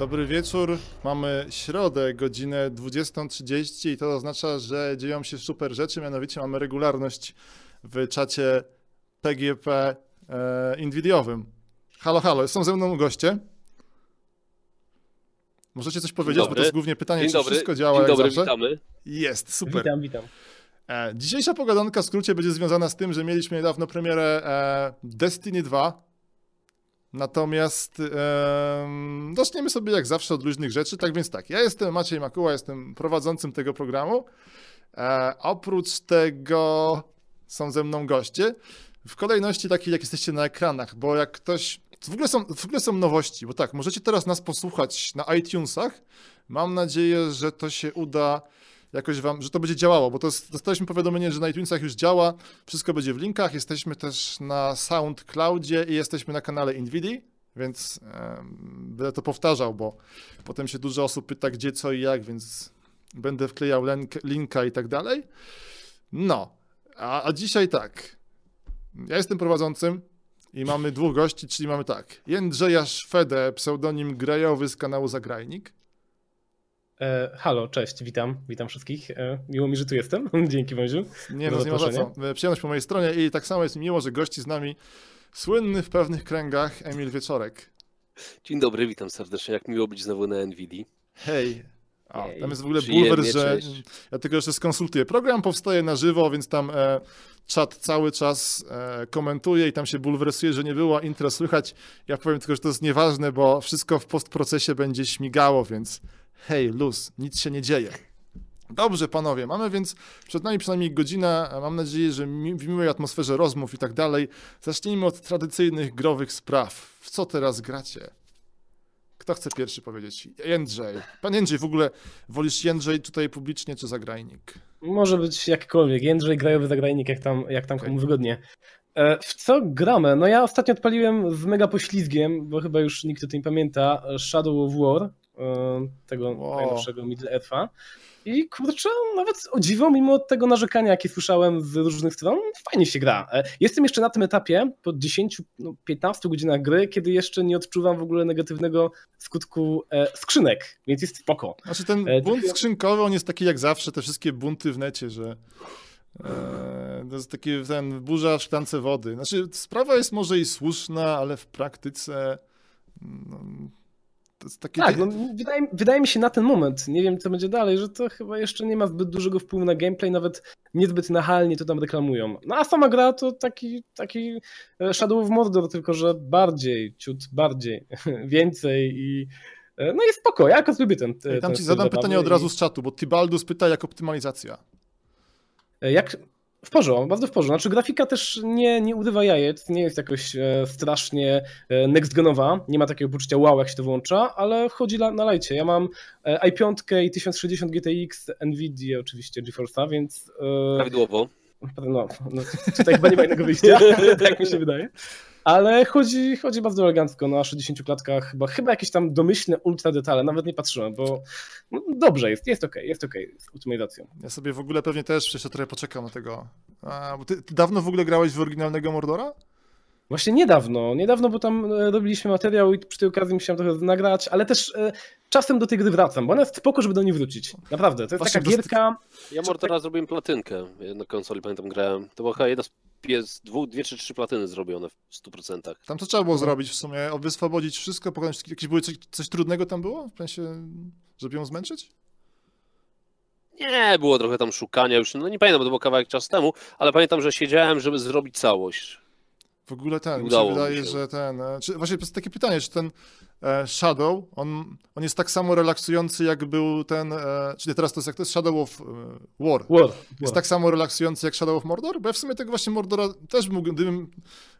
Dobry wieczór. Mamy środę, godzinę 20.30 i to oznacza, że dzieją się super rzeczy, mianowicie mamy regularność w czacie PGP e, Inwidiowym. Halo, halo, są ze mną goście. Możecie coś powiedzieć, bo to jest głównie pytanie, Dzień czy dobry. wszystko działa Dzień jak dobry, zawsze? witamy. Jest, super. Witam, witam. E, Dzisiejsza pogadanka w skrócie będzie związana z tym, że mieliśmy niedawno premierę e, Destiny 2. Natomiast em, zaczniemy sobie jak zawsze od luźnych rzeczy. Tak więc tak, ja jestem Maciej Makuła, jestem prowadzącym tego programu. E, oprócz tego są ze mną goście. W kolejności takiej, jak jesteście na ekranach, bo jak ktoś. W ogóle, są, w ogóle są nowości, bo tak, możecie teraz nas posłuchać na iTunesach. Mam nadzieję, że to się uda jakoś wam, że to będzie działało, bo to jest, dostaliśmy powiadomienie, że na iTunesach już działa, wszystko będzie w linkach, jesteśmy też na SoundCloudzie i jesteśmy na kanale Nvidia, więc em, będę to powtarzał, bo potem się dużo osób pyta gdzie, co i jak, więc będę wklejał link, linka i tak dalej. No, a, a dzisiaj tak, ja jestem prowadzącym i mamy dwóch gości, czyli mamy tak, Jędrzeja Szwedę, pseudonim Grejowy z kanału Zagrajnik. E, halo, cześć, witam, witam wszystkich. E, miło mi, że tu jestem. Dzięki Wąziu. Nie, no nie ma za co. Przyjemność po mojej stronie i tak samo jest mi miło, że gości z nami słynny w pewnych kręgach Emil Wieczorek. Dzień dobry, witam serdecznie. Jak miło być znowu na NVIDII. Hej. A, tam jest w ogóle bulwer, że cześć. ja tylko jeszcze skonsultuję. Program powstaje na żywo, więc tam e, czat cały czas e, komentuje i tam się bulwersuje, że nie było intro słychać. Ja powiem tylko, że to jest nieważne, bo wszystko w postprocesie będzie śmigało, więc hej, luz, nic się nie dzieje. Dobrze, panowie, mamy więc przed nami przynajmniej godzina. a Mam nadzieję, że mi, w miłej atmosferze rozmów i tak dalej. Zacznijmy od tradycyjnych growych spraw. W co teraz gracie? Kto chce pierwszy powiedzieć? Jędrzej. Pan Jędrzej, w ogóle wolisz Jędrzej tutaj publicznie czy zagrajnik? Może być jakkolwiek. Jędrzej, grajowy zagrajnik, jak tam, jak tam komu wygodnie. E, w co gramy? No ja ostatnio odpaliłem z mega poślizgiem, bo chyba już nikt o tym nie pamięta, Shadow of War, tego Wow. najnowszego Middle Earth'a. I kurczę, nawet o dziwo, mimo tego narzekania, jakie słyszałem z różnych stron, fajnie się gra. E, Jestem jeszcze na tym etapie, po 10-15 godzinach gry, kiedy jeszcze nie odczuwam w ogóle negatywnego skutku e, skrzynek, więc jest spoko. Znaczy ten E, bunt skrzynkowy, on jest taki jak zawsze, te wszystkie bunty w necie, że e, to jest taki ten burza w szklance wody. Znaczy sprawa jest może i słuszna, ale w praktyce no, to jest takie... Tak, no, wydaje, wydaje mi się na ten moment, nie wiem co będzie dalej, że to chyba jeszcze nie ma zbyt dużego wpływu na gameplay, nawet niezbyt nachalnie to tam reklamują. No a sama gra to taki, taki e, Shadow of Mordor, tylko że bardziej, ciut bardziej, więcej i e, no jest spoko, ja akurat lubię ten, I ten tam ci zadam pytanie od razu z czatu, bo Tybaldus pyta jak optymalizacja. E, Jak w porządku, bardzo w porządku. Znaczy grafika też nie, nie urywa jajec, nie jest jakoś e, strasznie e, next genowa, nie ma takiego poczucia wow jak się to włącza, ale chodzi na, na lajcie. Ja mam e, i5 i 1060 GTX, Nvidia oczywiście GeForce'a, więc e, Prawidłowo. no, no, tutaj chyba nie ma innego wyjścia, tak mi się wydaje. Ale chodzi, chodzi bardzo elegancko na 60 klatkach, chyba, chyba jakieś tam domyślne ultra detale, nawet nie patrzyłem, bo no, dobrze jest, jest okej, jest okej z optymalizacją. Ja sobie w ogóle pewnie też jeszcze trochę poczekam na tego. A, bo ty, ty dawno w ogóle grałeś w oryginalnego Mordora? Właśnie niedawno, niedawno, bo tam e, robiliśmy materiał i przy tej okazji musiałem trochę nagrać, ale też e, czasem do tej gry wracam, bo ona jest spoko, żeby do niej wrócić. Naprawdę, to jest Właśnie taka gierka, Ja Mordora zrobiłem platynkę. Na konsoli pamiętam grałem. To była chyba jedna z pies, dwu, dwie czy trzy platyny zrobione w 100%. Tam co trzeba było zrobić w sumie? Wyswobodzić wszystko, pokonać jakieś były coś, coś trudnego tam było? W sensie, żeby ją zmęczyć? Nie, było trochę tam szukania już. No nie pamiętam, bo to było kawałek czas temu, ale pamiętam, że siedziałem, żeby zrobić całość. W ogóle ten, mi się Udało mi wydaje, się. że ten, e, czy, właśnie to jest takie pytanie, czy ten e, Shadow, on, on jest tak samo relaksujący jak był ten, e, czyli teraz to jest jak to jest Shadow of e, War. War, Jest War. tak samo relaksujący jak Shadow of Mordor? Bo ja w sumie tego właśnie Mordora też mógł, gdybym,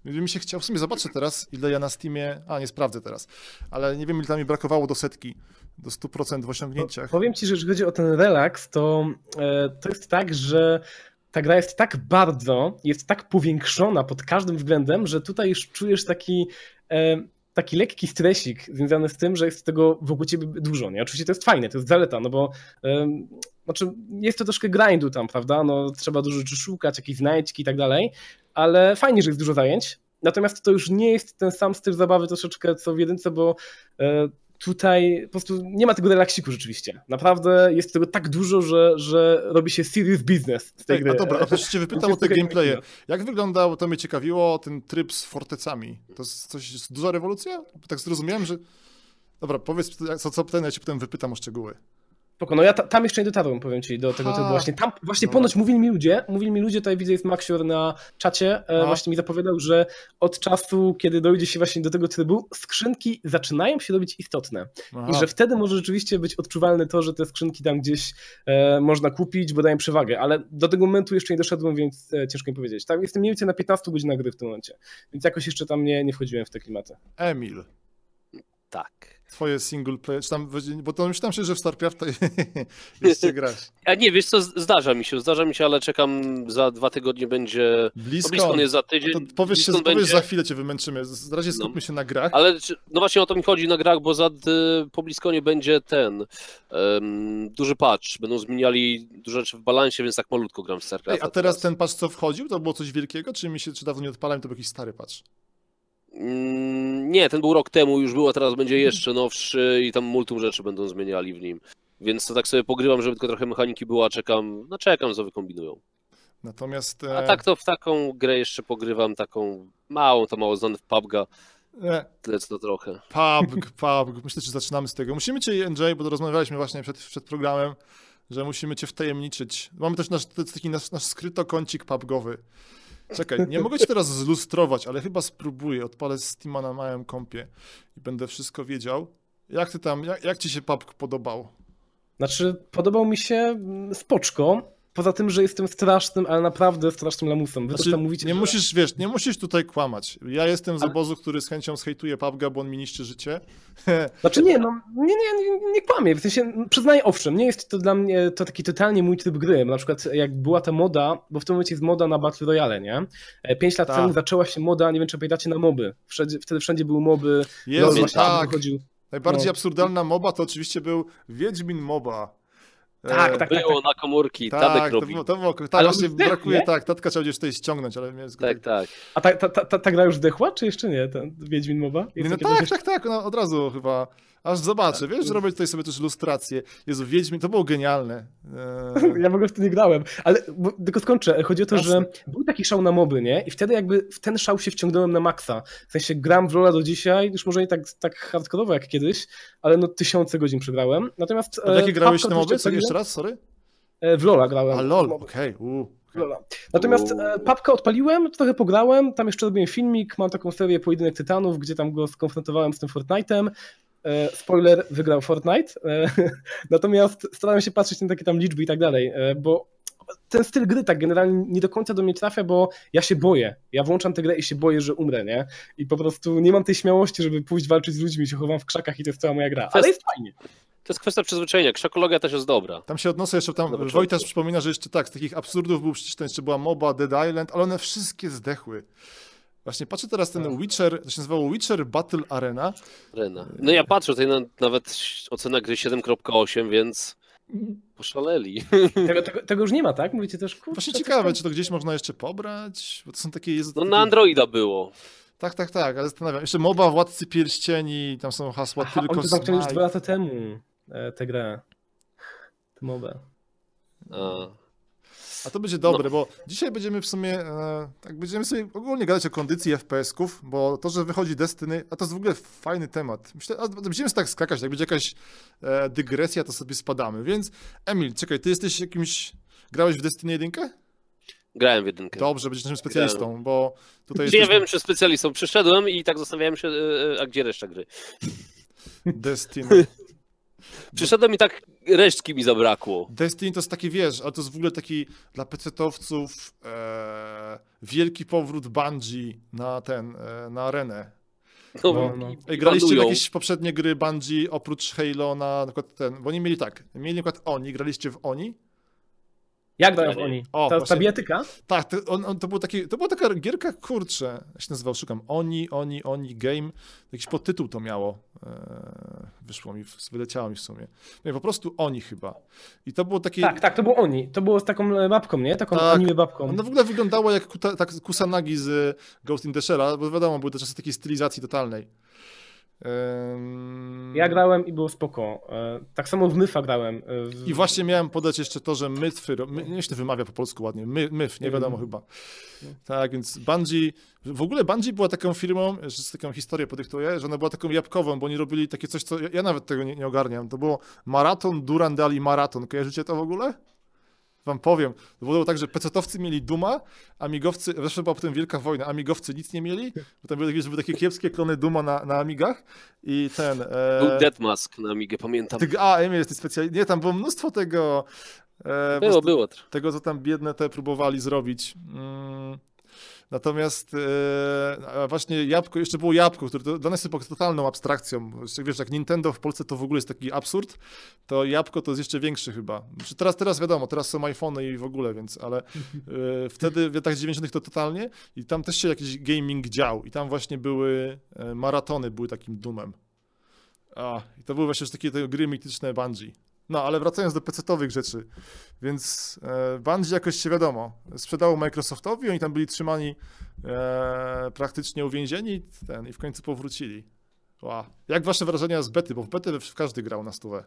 gdybym się chciał, w sumie zobaczę teraz, ile ja na Steamie, a nie sprawdzę teraz, ale nie wiem ile tam mi brakowało do setki, do 100% w osiągnięciach. Powiem ci, że jeżeli chodzi o ten relaks, to, e, to jest tak, że ta gra jest tak bardzo, jest tak powiększona pod każdym względem, że tutaj już czujesz taki, e, taki lekki stresik związany z tym, że jest tego wokół ciebie dużo. Nie? Oczywiście to jest fajne, to jest zaleta, no bo em, znaczy jest to troszkę grindu tam, prawda? No, trzeba dużo rzeczy szukać, jakieś znajdźki i tak dalej, ale fajnie, że jest dużo zajęć. Natomiast to już nie jest ten sam styl zabawy troszeczkę co w jedynce, bo e, tutaj po prostu nie ma tego relaksiku rzeczywiście. Naprawdę jest tego tak dużo, że, że robi się serious business z tej Ej, gry. a dobra, a też cię wypytam o te gameplaye. Jak wyglądał, to mnie ciekawiło, ten tryb z fortecami? To jest coś, jest duża rewolucja? Tak zrozumiałem, że... Dobra, powiedz, co, co ten, ja cię potem wypytam o szczegóły. Spoko, no ja ta, tam jeszcze nie dotarłem, powiem ci, do tego trybu właśnie. Tam właśnie Dobra. ponoć mówili mi ludzie, mówili mi ludzie, tutaj widzę jest Maxior na czacie, e, No. właśnie mi zapowiadał, że od czasu, kiedy dojdzie się właśnie do tego trybu, skrzynki zaczynają się robić istotne. Aha. I że wtedy może rzeczywiście być odczuwalne to, że te skrzynki tam gdzieś e, można kupić, bo dają przewagę, ale do tego momentu jeszcze nie doszedłem, więc e, ciężko mi powiedzieć. Tak, jestem mniej więcej na 15 godzinach gry w tym momencie, więc jakoś jeszcze tam nie, nie wchodziłem w te klimaty. Emil, Tak. Twoje single player, czy tam, bo to myślałem się, że w StarCrafta jeszcze grasz. A nie, wiesz co, zdarza mi się, zdarza mi się, ale czekam za dwa tygodnie będzie... No Blisko. blisko jest za tydzień. to powiesz, się, powiesz będzie, za chwilę cię wymęczymy. Z- Na razie skupmy No. się na grach. Ale czy- no właśnie o to mi chodzi na grach, bo za, y, po BlizzConie będzie ten em, duży patch. Będą zmieniali dużo rzeczy w balansie, więc tak malutko gram w Ej, StarCraft. a teraz ten patch co wchodził, to było coś wielkiego, czy mi się, czy dawno nie odpalałem, to był jakiś stary patch? Mm, Nie, ten był rok temu, już był, a teraz będzie jeszcze nowszy i tam multum rzeczy będą zmieniali w nim. Więc to tak sobie pogrywam, żeby tylko trochę mechaniki było, a czekam, no czekam, co wykombinują. Natomiast... A e, tak to w taką grę jeszcze pogrywam, taką małą, to mało znane w PUBG'a, E, tyle co to trochę. PUBG, PUBG. Myślę, że zaczynamy z tego. Musimy cię, NJ, bo rozmawialiśmy właśnie przed, przed programem, że musimy cię wtajemniczyć. Mamy też nasz, taki nasz, nasz skrytokącik PUBGowy. Czekaj, nie mogę cię teraz zlustrować, ale chyba spróbuję. Odpalę Steama na małym kompie i będę wszystko wiedział. Jak ty tam, jak, jak ci się PUBG podobał? Znaczy, podobał mi się mm, spoczko, poza tym, że jestem strasznym, ale naprawdę strasznym lamusem. Wy Znaczy, mówicie, nie że... musisz, wiesz, nie musisz tutaj kłamać. Ja jestem z Ale- obozu, który z chęcią zhejtuje PUBG'a, bo on mi niszczy życie. Znaczy nie, no nie, nie, nie, nie kłamię, w sensie przyznaję, owszem, nie jest to dla mnie to taki totalnie mój tryb gry, na przykład jak była ta moda, bo w tym momencie jest moda na Battle Royale, nie? E, Pięć lat Tak. temu zaczęła się moda, nie wiem czy pamiętacie, na moby. Wszędzie, wtedy wszędzie były moby, Jezu, właśnie tak. wychodził. Najbardziej No. absurdalna moba to oczywiście był Wiedźmin Moba. Tak, E, tak, Było na komórki, Tak, Tadek to robi. było, to było, tak Ale on właśnie zdechł, brakuje, nie? tak, tatka chciał gdzieś tutaj ściągnąć, ale mnie Tak, tak. A ta, ta, ta, ta, gra już zdechła, czy jeszcze nie, ten Wiedźmin moba? Jest no takie tak, coś- tak, tak, no, od razu chyba, aż zobaczę, wiesz, że robię tutaj sobie też ilustrację. Jezu, Wiedźmin, to było genialne. E, Ja w ogóle w to nie grałem, ale bo, tylko skończę. Chodzi o to, Jasne. że był taki szał na moby, nie? I wtedy jakby w ten szał się wciągnąłem na maksa. W sensie gram w Lola do dzisiaj, już może nie tak, tak hardkorowo jak kiedyś, ale no tysiące godzin przegrałem. Natomiast... a jakie e, grałeś na moby? jeszcze Co, jeszcze raz, sorry? E, W Lola grałem. A lol, okej. Lola. Natomiast e, papkę odpaliłem, trochę pograłem, tam jeszcze robiłem filmik, mam taką serię Pojedynek Tytanów, gdzie tam go skonfrontowałem z tym Fortnite'em. E, Spoiler, wygrał Fortnite. E, Natomiast starałem się patrzeć na takie tam liczby i tak dalej, e, bo ten styl gry tak generalnie nie do końca do mnie trafia, bo ja się boję. Ja włączam tę grę i się boję, że umrę, nie? I po prostu nie mam tej śmiałości, żeby pójść walczyć z ludźmi, się chowam w krzakach i to jest cała moja gra. Ale jest fajnie. To jest kwestia przyzwyczajenia. Krzakologia też jest dobra. Tam się odnoszę jeszcze, tam Na początku. Wojtas przypomina, że jeszcze tak, z takich absurdów był przecież, to jeszcze była MOBA, Dead Island, ale one wszystkie zdechły. Właśnie patrzę teraz ten Witcher, to się nazywało Witcher Battle Arena. Rena. No ja patrzę tutaj na, nawet ocena gry 7.8, więc poszaleli. Tego, tego, tego już nie ma, tak? Mówicie też, kurczę, Właśnie ciekawe, tam- czy to gdzieś można jeszcze pobrać, bo to są takie... Jest, No takie... na Androida było. Tak, tak, tak, ale zastanawiam. Jeszcze MOBA, Władcy Pierścieni, tam są hasła Aha, tylko oni to już dwa lata temu e, tę grę. Tę mobę. A. A to będzie dobre, bo dzisiaj będziemy w sumie, e, tak będziemy sobie ogólnie gadać o kondycji FPS-ków, bo to, że wychodzi Destiny, a to jest w ogóle fajny temat. Myślę, a będziemy sobie tak skakać, jak będzie jakaś e, dygresja, to sobie spadamy. Więc Emil, czekaj, ty jesteś jakimś, grałeś w Destiny 1? Grałem w jedynkę. Dobrze, będziesz naszym specjalistą, bo tutaj ja jesteśmy wiem, czy specjalistą. Przyszedłem i tak zastanawiałem się, e, e, a gdzie reszta gry. Destiny. Przyszedłem i tak resztki mi zabrakło. Destiny to jest taki, wiesz, ale to jest w ogóle taki dla pecetowców e, wielki powrót Bungie na ten, e, na arenę. No, No, no. Ej, graliście w jakieś poprzednie gry Bungie oprócz Halo na, na przykład ten, bo oni mieli tak, mieli na przykład Oni, graliście w Oni? Jak dają oni? O, Ta, ta? Tak, to, on, on, to, był taki, to była taka gierka, kurczę, jak się nazywał, szukam, Oni, Oni, Oni Game, jakiś podtytuł to miało, e, wyszło mi, wyleciało mi w sumie. Nie, po prostu Oni chyba. I to było takie, Tak, tak, to było oni. To było z taką e, babką, nie? Taką Tak. anime babką. ono w ogóle wyglądało jak kuta, tak Kusanagi z Ghost in the Shell'a, bo wiadomo, były to czasy takiej stylizacji totalnej. Ja grałem i było spoko. E, Tak samo w Myfa grałem. e, w- I właśnie miałem podać jeszcze to, że ro- my, nie się wymawia po polsku ładnie, My, Myf, nie wiadomo Mm. chyba. Tak, więc Bungie, w ogóle Bungie była taką firmą, że z taką historię podyktuję, że ona była taką jabłkową, bo oni robili takie coś, co ja, ja nawet tego nie, nie ogarniam. To było Maraton Durandali Maraton. Kojarzycie to w ogóle? Wam powiem. Było tak, że pecetowcy mieli Duma, amigowcy, zresztą była potem wielka wojna, amigowcy nic nie mieli, bo tam były, były takie kiepskie klony Duma na, na amigach i ten... Był E, Deathmask na Amigę, pamiętam. ty, a, Emil jest specjalnie. Nie, tam było mnóstwo tego. E, Było, było. Tego, co tam biedne te próbowali zrobić. Mm. Natomiast e, właśnie jabłko, jeszcze było jabłko, które to, dla nas jest totalną abstrakcją. Wiesz, jak Nintendo w Polsce to w ogóle jest taki absurd, to jabłko to jest jeszcze większy chyba. Znaczy teraz, teraz wiadomo, teraz są iPhony i w ogóle, więc, ale e, wtedy w latach 90. to totalnie i tam też się jakiś gaming dział i tam właśnie były e, maratony, były takim dumem. A, i to były właśnie takie te gry mityczne Bungie. No, ale wracając do PC-owych rzeczy, więc e, Bungie jakoś się wiadomo, sprzedało Microsoftowi, oni tam byli trzymani e, praktycznie uwięzieni i ten, i w końcu powrócili. Ła. Jak wasze wrażenia z bety, bo w betę w- każdy grał na stówę.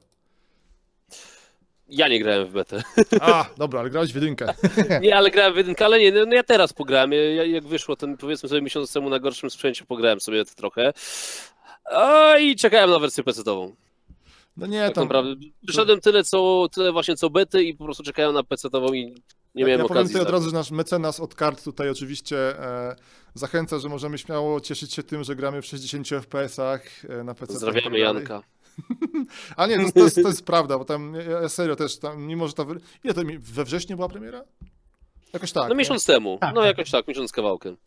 Ja nie grałem w betę. A, dobra, ale grałeś w jedynkę. Nie, ale grałem w jedynkę, ale nie, no ja teraz pograłem. Ja, jak wyszło ten, powiedzmy sobie miesiąc temu na gorszym sprzęcie, pograłem sobie trochę. A, I czekałem na wersję PC-ową. No nie, Tak tam... naprawdę. Przyszedłem tyle, co, tyle właśnie co bety i po prostu czekałem na PC-ową i nie miałem ja powiem okazji. tutaj od razu, że nasz mecenas od kart tutaj oczywiście e, zachęca, że możemy śmiało cieszyć się tym, że gramy w 60 FPS-ach e, na PC. Pozdrawiamy Janka. A nie, to, to, jest, to jest prawda, bo tam ja- ja serio też, tam, mimo że ta. Ile to we wrześniu była premiera? Jakoś tak. No nie? miesiąc temu. Tak, No tak. jakoś tak, miesiąc z kawałkiem.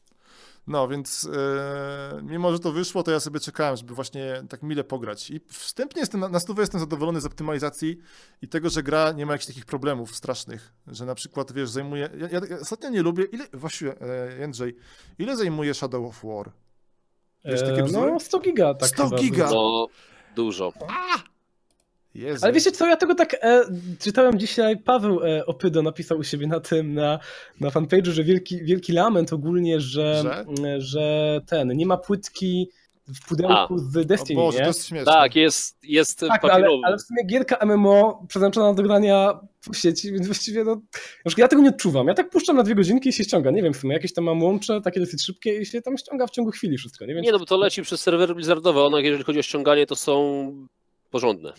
No, więc e, mimo, że to wyszło, to ja sobie czekałem, żeby właśnie tak mile pograć. I wstępnie jestem, na, stówę jestem zadowolony z optymalizacji i tego, że gra nie ma jakichś takich problemów strasznych, że na przykład, wiesz, zajmuje... Ja, ja, ja ostatnio nie lubię, ile, właściwie, e, Jędrzej, ile zajmuje Shadow of War? Wiesz, takie E, bzdury? No 100 giga tak 100 chyba giga? No, dużo. Jezu. Ale wiecie co, ja tego tak e, czytałem dzisiaj, Paweł e, Opydo napisał u siebie na tym, na, na fanpage'u, że wielki, wielki lament ogólnie, że, Że? że? że ten, nie ma płytki w pudełku z o Destiny, Boże, nie? to jest śmieszne. Tak, jest, jest Tak, ale, papierowy. ale w sumie gierka MMO przeznaczona do grania po sieci, więc właściwie no, ja tego nie odczuwam. Ja tak puszczam na dwie godzinki i się ściąga. Nie wiem w sumie, jakieś tam mam łącze, takie dosyć szybkie i się tam ściąga w ciągu chwili wszystko. Nie, wiem, Nie, no bo to leci przez serwery blizzardowe, one jeżeli chodzi o ściąganie, to są porządne.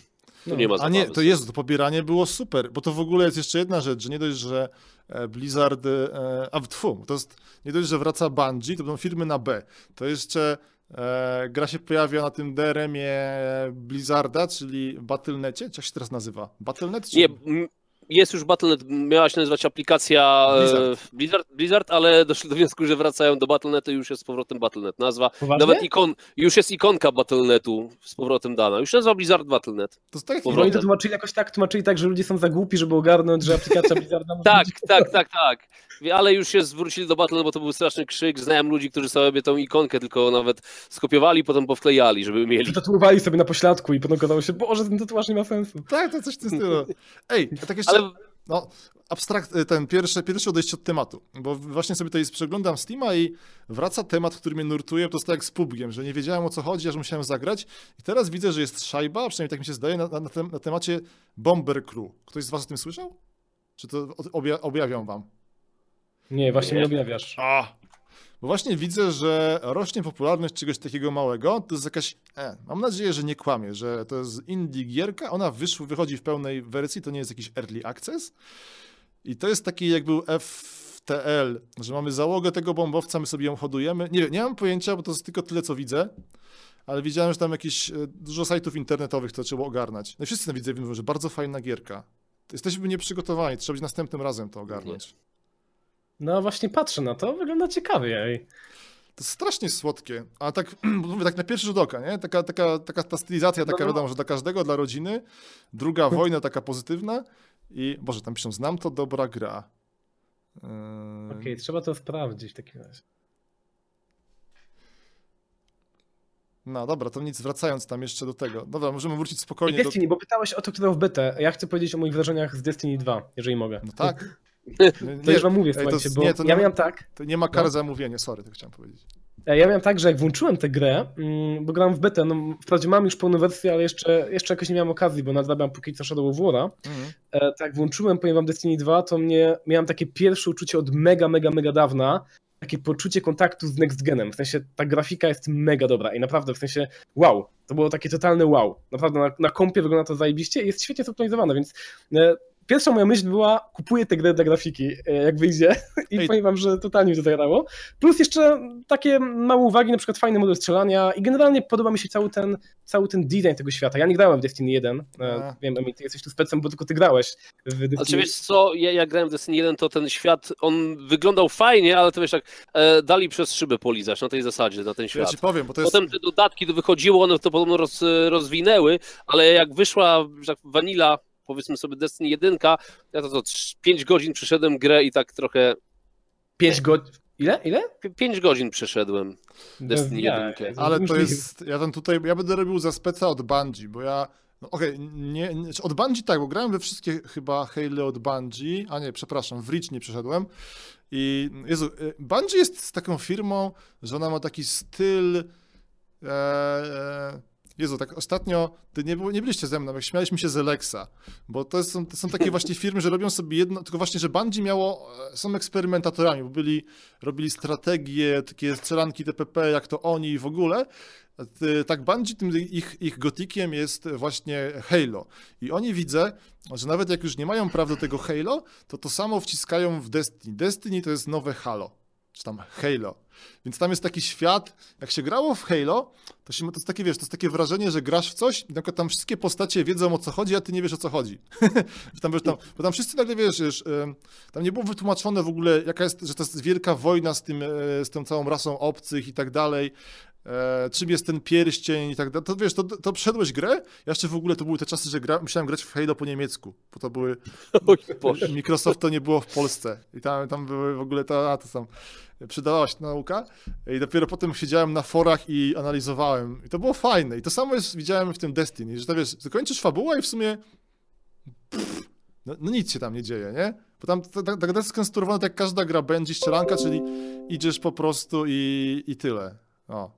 Tu No. nie ma A zabawy. nie, to jest, to pobieranie było super, bo to w ogóle jest jeszcze jedna rzecz, że nie dość, że e, Blizzard, e, a tfu, to jest nie dość, że wraca Bungie, to będą firmy na B, to jeszcze e, gra się pojawia na tym DRM-ie Blizzarda, czyli Battle.necie, jak się teraz nazywa? Battle.net? Czy... Nie, jest już Battle.net, miała się nazywać aplikacja e, Blizzard. Blizzard, Blizzard ale doszli do wniosku, że wracają do Battle.netu i już jest z powrotem Battle.net. Nazwa, Poważnie? nawet ikon, już jest ikonka Battle.netu z powrotem dana. Już się nazywa Blizzard Battle.net. To tak, Bo oni powrotem. to tłumaczyli jakoś tak, tłumaczyli tak, że ludzie są za głupi, żeby ogarnąć, że aplikacja Blizzarda Tak, tak, tak, tak. Ale już się zwrócili do Battle.net, bo to był straszny krzyk. Znałem ludzi, którzy sobie tą ikonkę tylko nawet skopiowali, potem powklejali, żeby mieli. Tatuowali sobie na pośladku i potem okazało się, boże, ten tatuaż nie ma sensu. tak, to coś w tym stylu. Ej, a tak jeszcze... Ale No, abstrakt, ten pierwszy, pierwsze odejście od tematu, bo właśnie sobie tutaj przeglądam Steama i wraca temat, który mnie nurtuje, to jest tak jak z PUBGiem, że nie wiedziałem o co chodzi, aż musiałem zagrać i teraz widzę, że jest szajba, przynajmniej tak mi się zdaje, na, na, na, tem, na temacie Bomber Crew. Ktoś z was o tym słyszał? Czy to obja, objawiam wam? Nie, właśnie Nie. nie objawiasz. A, bo właśnie widzę, że rośnie popularność czegoś takiego małego. To jest jakaś. E, mam nadzieję, że nie kłamie, że to jest indie gierka. Ona wyszła, wychodzi w pełnej wersji, to nie jest jakiś early access. I to jest taki, jak był FTL, że mamy załogę tego bombowca, my sobie ją hodujemy. Nie, nie mam pojęcia, bo to jest tylko tyle, co widzę. Ale widziałem, że tam jakieś e, dużo sajtów internetowych to trzeba ogarnąć. No i wszyscy na widzę mówią, że bardzo fajna gierka. Jesteśmy nieprzygotowani, trzeba być następnym razem to ogarnąć. No właśnie patrzę na to, wygląda ciekawie. Ej. To jest strasznie słodkie. A tak, mówię, tak na pierwszy rzut oka, nie? Taka, taka, taka ta stylizacja, taka No, no. wiadomo, że dla każdego, dla rodziny. Druga wojna taka pozytywna. I, Boże, tam piszą, znam to, dobra gra. Yy, Okej, trzeba to sprawdzić w takim razie. No dobra, to nic, wracając tam jeszcze do tego. Dobra, możemy wrócić I spokojnie do... Destiny, bo pytałeś o to, kto dał w betę. Ja chcę powiedzieć o moich wrażeniach z Destiny 2, jeżeli mogę. No tak. To już wam mówię, ej, to słuchajcie, jest- bo nie, to ja nie- miałem tak, To nie ma kary No. za mówienie, sorry, to chciałem powiedzieć. E, ja miałem tak, że jak włączyłem tę grę, mm, bo grałem w betę, no wprawdzie mam już pełną wersję, ale jeszcze, jeszcze jakoś nie miałem okazji, bo nadrabiam póki co Shadow of War'a. Mhm. E, tak, włączyłem, powiem wam Destiny 2, to mnie, miałem takie pierwsze uczucie od mega, mega, mega dawna, takie poczucie kontaktu z Next Genem, w sensie ta grafika jest mega dobra i naprawdę, w sensie wow, to było takie totalne wow, naprawdę na, na kompie wygląda to zajebiście i jest świetnie zoptymalizowane, więc e, pierwsza moja myśl była, kupuję tę grę dla grafiki, e, jak wyjdzie i Ej. powiem wam, że totalnie mi to zagrało. Plus jeszcze takie małe uwagi, na przykład fajny model strzelania i generalnie podoba mi się cały ten, cały ten design tego świata. Ja nie grałem w Destiny 1, e, A. wiem, Emil, ty jesteś tu specem, bo tylko ty grałeś w Destiny Ale czy wiesz co, ja, jak grałem w Destiny 1, to ten świat, on wyglądał fajnie, ale to wiesz, tak e, dali przez szybę polizać na tej zasadzie, na ten Ja świat. ci powiem, bo to jest... Potem te dodatki to wychodziło, one to podobno roz, rozwinęły, ale jak wyszła że tak Vanilla, powiedzmy sobie Destiny 1, ja to co, 5 godzin przeszedłem grę i tak trochę, 5 godzin. Ile? Ile? 5 godzin przeszedłem. Destiny Ja- 1. Ale to jest, ja tam tutaj, ja będę robił za speca od Bungie, bo ja, no okej, nie, nie, od Bungie tak, bo grałem we wszystkie chyba Halo od Bungie, a nie, przepraszam, w Reach nie przeszedłem i Jezu, y, Bungie jest z taką firmą, że ona ma taki styl, e, e, Jezu, tak ostatnio, ty nie, nie byliście ze mną, jak śmialiśmy się z Alexa, bo to są, to są takie właśnie firmy, że robią sobie jedno, tylko właśnie, że Bungie miało, e, są eksperymentatorami, bo byli, robili strategie, takie strzelanki TPP, jak to oni i w ogóle, tak Bungie, tym ich, ich gotikiem jest właśnie Halo. I oni widzę, że nawet jak już nie mają praw do tego Halo, to to samo wciskają w Destiny. Destiny to jest nowe Halo, czy tam Halo. Więc tam jest taki świat, jak się grało w Halo, to, się, to jest takie, wiesz, to jest takie wrażenie, że grasz w coś, przykład tam wszystkie postacie wiedzą o co chodzi, a ty nie wiesz o co chodzi. Tam, wiesz, tam, bo tam wszyscy nagle wiesz, wiesz tam nie było wytłumaczone w ogóle, jaka jest, że to jest wielka wojna z, tym, e, z tą całą rasą obcych i tak dalej. E, czym jest ten pierścień i tak dalej. To wiesz, to, to przeszedłeś grę? Ja jeszcze w ogóle to były te czasy, że gra, musiałem grać w Halo po niemiecku, bo to były. Microsoft to nie było w Polsce i tam, tam były w ogóle to, a to tam przydawała się nauka i dopiero potem siedziałem na forach i analizowałem i to było fajne i to samo jest, widziałem w tym Destiny, że to wiesz, zakończysz fabułę i w sumie pff, no, no nic się tam nie dzieje, nie? Bo tam ta, ta, ta gra jest skonstruowana tak jak każda gra będzie strzelanka, czyli idziesz po prostu i, i tyle. O.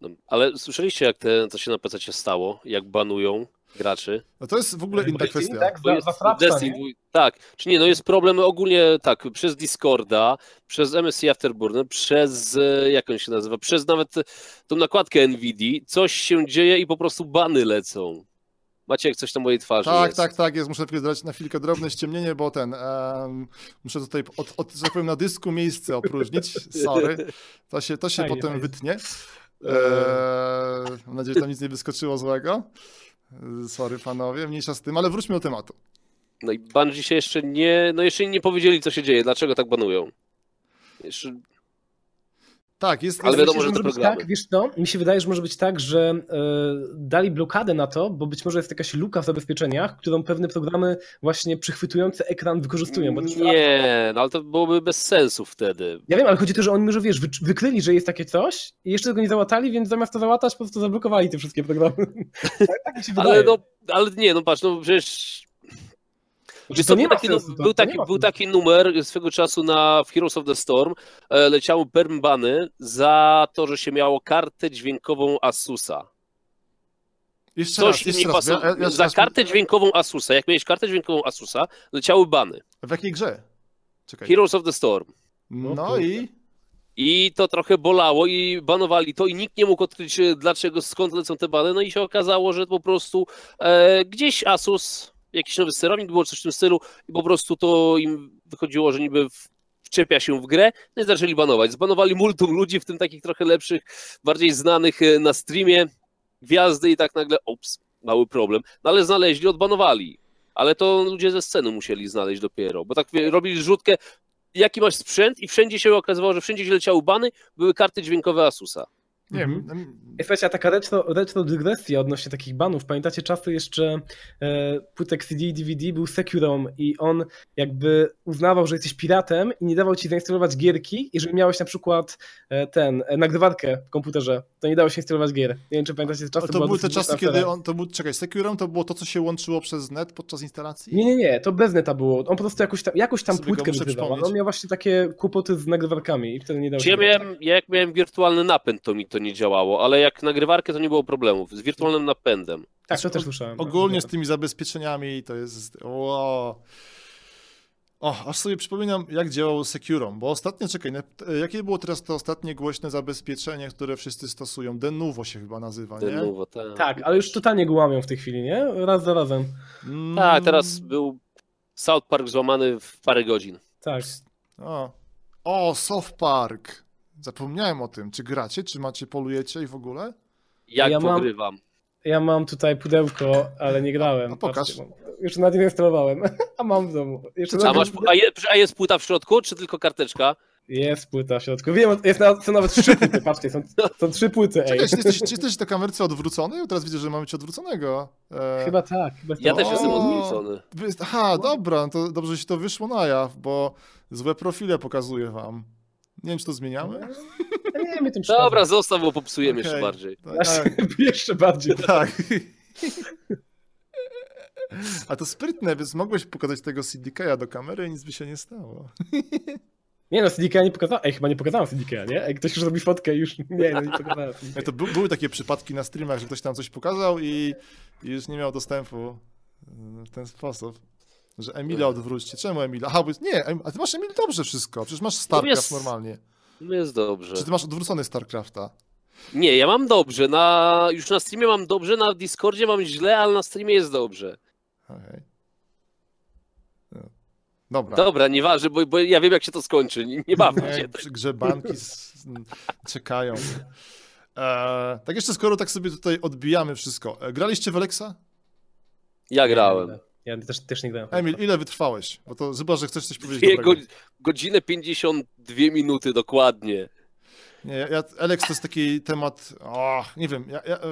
No, ale słyszeliście, jak te, co się na PC stało, jak banują graczy? No to jest w ogóle inna Destiny, kwestia. Tak, Bo za, jest za frapsa, Destiny Tak, czy nie, no jest problem ogólnie tak, przez Discorda, przez MSC Afterburner, przez, e, jak on się nazywa, przez nawet tą nakładkę NVIDIA, coś się dzieje i po prostu bany lecą. Macie jak coś na mojej twarzy Tak, jest. tak, tak, jest. Muszę tylko dać na chwilkę drobne ściemnienie, bo ten. em, muszę tutaj, od, od, że tak powiem, na dysku miejsce opróżnić. Sorry. To się, to się Fajnie, potem fajnie. wytnie. Eee, mam nadzieję, że tam nic nie wyskoczyło złego. Sorry, panowie, mniejsza z tym, ale wróćmy do tematu. No i Bungie się jeszcze nie, no jeszcze nie powiedzieli, co się dzieje, dlaczego tak banują. Jeszcze, Tak, jest. Ale wiadomo, Myślę, że to może być tak, wiesz co, mi się wydaje, że może być tak, że e, dali blokadę na to, bo być może jest jakaś luka w zabezpieczeniach, którą pewne programy właśnie przychwytujące ekran wykorzystują. Bo to- nie, no ale to byłoby bez sensu wtedy. Ja wiem, ale chodzi o to, że oni może, wiesz, wy, wykryli, że jest takie coś i jeszcze tego nie załatali, więc zamiast to załatać, po prostu zablokowali te wszystkie programy. tak, tak mi się wydaje. Ale no, ale nie, no patrz, no przecież Wiesz to był, taki, sensu, to- był, taki, był taki numer swego czasu na w Heroes of the Storm. E, leciały permbany za to, że się miało kartę dźwiękową Asusa. Jeszcze Coś raz, jeszcze raz. Ja, pasowało. ja, Za kartę dźwiękową Asusa, jak miałeś kartę dźwiękową Asusa, leciały bany. W jakiej grze? Czekaj. Heroes of the Storm. No kurde. i. I to trochę bolało i banowali to i nikt nie mógł odkryć e, dlaczego, skąd lecą te bany. No i się okazało, że po prostu e, gdzieś Asus, jakiś nowy sterownik, było coś w tym stylu i po prostu to im wychodziło, że niby wczepia się w grę, no i zaczęli banować. Zbanowali multum ludzi, w tym takich trochę lepszych, bardziej znanych e, na streamie, gwiazdy i tak nagle, ops, mały problem. No ale znaleźli, odbanowali. Ale to ludzie ze sceny musieli znaleźć dopiero, bo tak robili rzutkę, jaki masz sprzęt i wszędzie się okazywało, że wszędzie gdzie leciały bany, były karty dźwiękowe Asusa. Nie Mhm. wiem. Słuchajcie, a taka retro, retro dygresja odnośnie takich banów. Pamiętacie czasy jeszcze e, płytek CD i DVD był Securom i on jakby uznawał, że jesteś piratem i nie dawał ci zainstalować gierki, jeżeli miałeś na przykład e, ten, e, nagrywarkę w komputerze, to nie dało się instalować gier. Nie wiem, czy pamiętacie te czasy. To była były te czasy, kiedy on, to był, czekaj, Securem to było to, co się łączyło przez net podczas instalacji? Nie, nie, nie, to bez neta było. On po prostu jakoś tam, jakoś tam Sobie płytkę wygrywał. On miał właśnie takie kłopoty z nagrywarkami i wtedy nie dało Czy się ja miałem, ja jak miałem wirtualny napęd, to mi to nie działało, ale jak nagrywarkę, to nie było problemów. Z wirtualnym napędem. Tak, to też słyszałem. Ogólnie z tymi zabezpieczeniami to jest. Wow. O, aż sobie przypominam, jak działał Securom, bo ostatnio, czekaj, e, jakie było teraz to ostatnie głośne zabezpieczenie, które wszyscy stosują? Denuvo się chyba nazywa, nie? Denuvo, tak. Tak, ale już totalnie go łamią w tej chwili, nie? Raz za razem. Mm, Tak, teraz był South Park złamany w parę godzin. Tak. O, o Soft Park. Zapomniałem o tym. Czy gracie, czy macie, polujecie i w ogóle? Jak Ja mam- pogrywam. Ja mam tutaj pudełko, ale nie grałem. A pokaż. Patrzcie, mam- Już nawet nie instalowałem, a mam w domu. Jeszcze A, masz, a, je, a jest płyta w środku, czy tylko karteczka? Jest płyta w środku. Wiem, jest na, są nawet trzy płyty, patrzcie, są, są trzy płyty, ej. Czekaj, czy jesteś, czy jesteś na kamerce odwrócony? Teraz widzę, że mamy cię odwróconego. E, Chyba tak. Chyba Ja tak. też jestem odwrócony. Aha, dobra, no to dobrze że się to wyszło na jaw, bo złe profile pokazuję wam. Nie wiem, czy to zmieniamy? Ja Nie, tym Dobra, zostaw, bo popsujemy jeszcze Okej. bardziej. przeszkadza. Jeszcze bardziej. Tak. A to sprytne, więc mogłeś pokazać tego CDK do kamery i nic by się nie stało. Nie no, CDK nie pokazałem. Ej, chyba nie pokazałem CDK, nie? Ej, ktoś już zrobi fotkę i już. Nie, no nie pokazałem. Nie, to by, były takie przypadki na streamach, że ktoś tam coś pokazał i, i już nie miał dostępu w ten sposób. Że Emila odwróćcie. Czemu Emila? Aha, bo nie, Em- a ty masz Emil dobrze wszystko. Przecież masz StarCraft jest- normalnie. No jest dobrze. Czy ty masz odwrócony StarCrafta? Nie, ja mam dobrze. Na, już na streamie mam dobrze, na Discordzie mam źle, ale na streamie jest dobrze. Okej. No. Dobra. Dobra, nieważne, bo, bo ja wiem jak się to skończy. Nie, nie bawmy Nie, się. przy grze banki s- m, czekają. E, tak jeszcze skoro tak sobie tutaj odbijamy wszystko. E, graliście w Alexa? Ja grałem. Ja też, też nie grałem. Emil, ile wytrwałeś? Bo to chyba, że chcesz coś powiedzieć Dwie dobrego. go, godzinę 52 minuty dokładnie. Nie, ja, Alex to jest taki temat, o, nie wiem, ja, ja, e,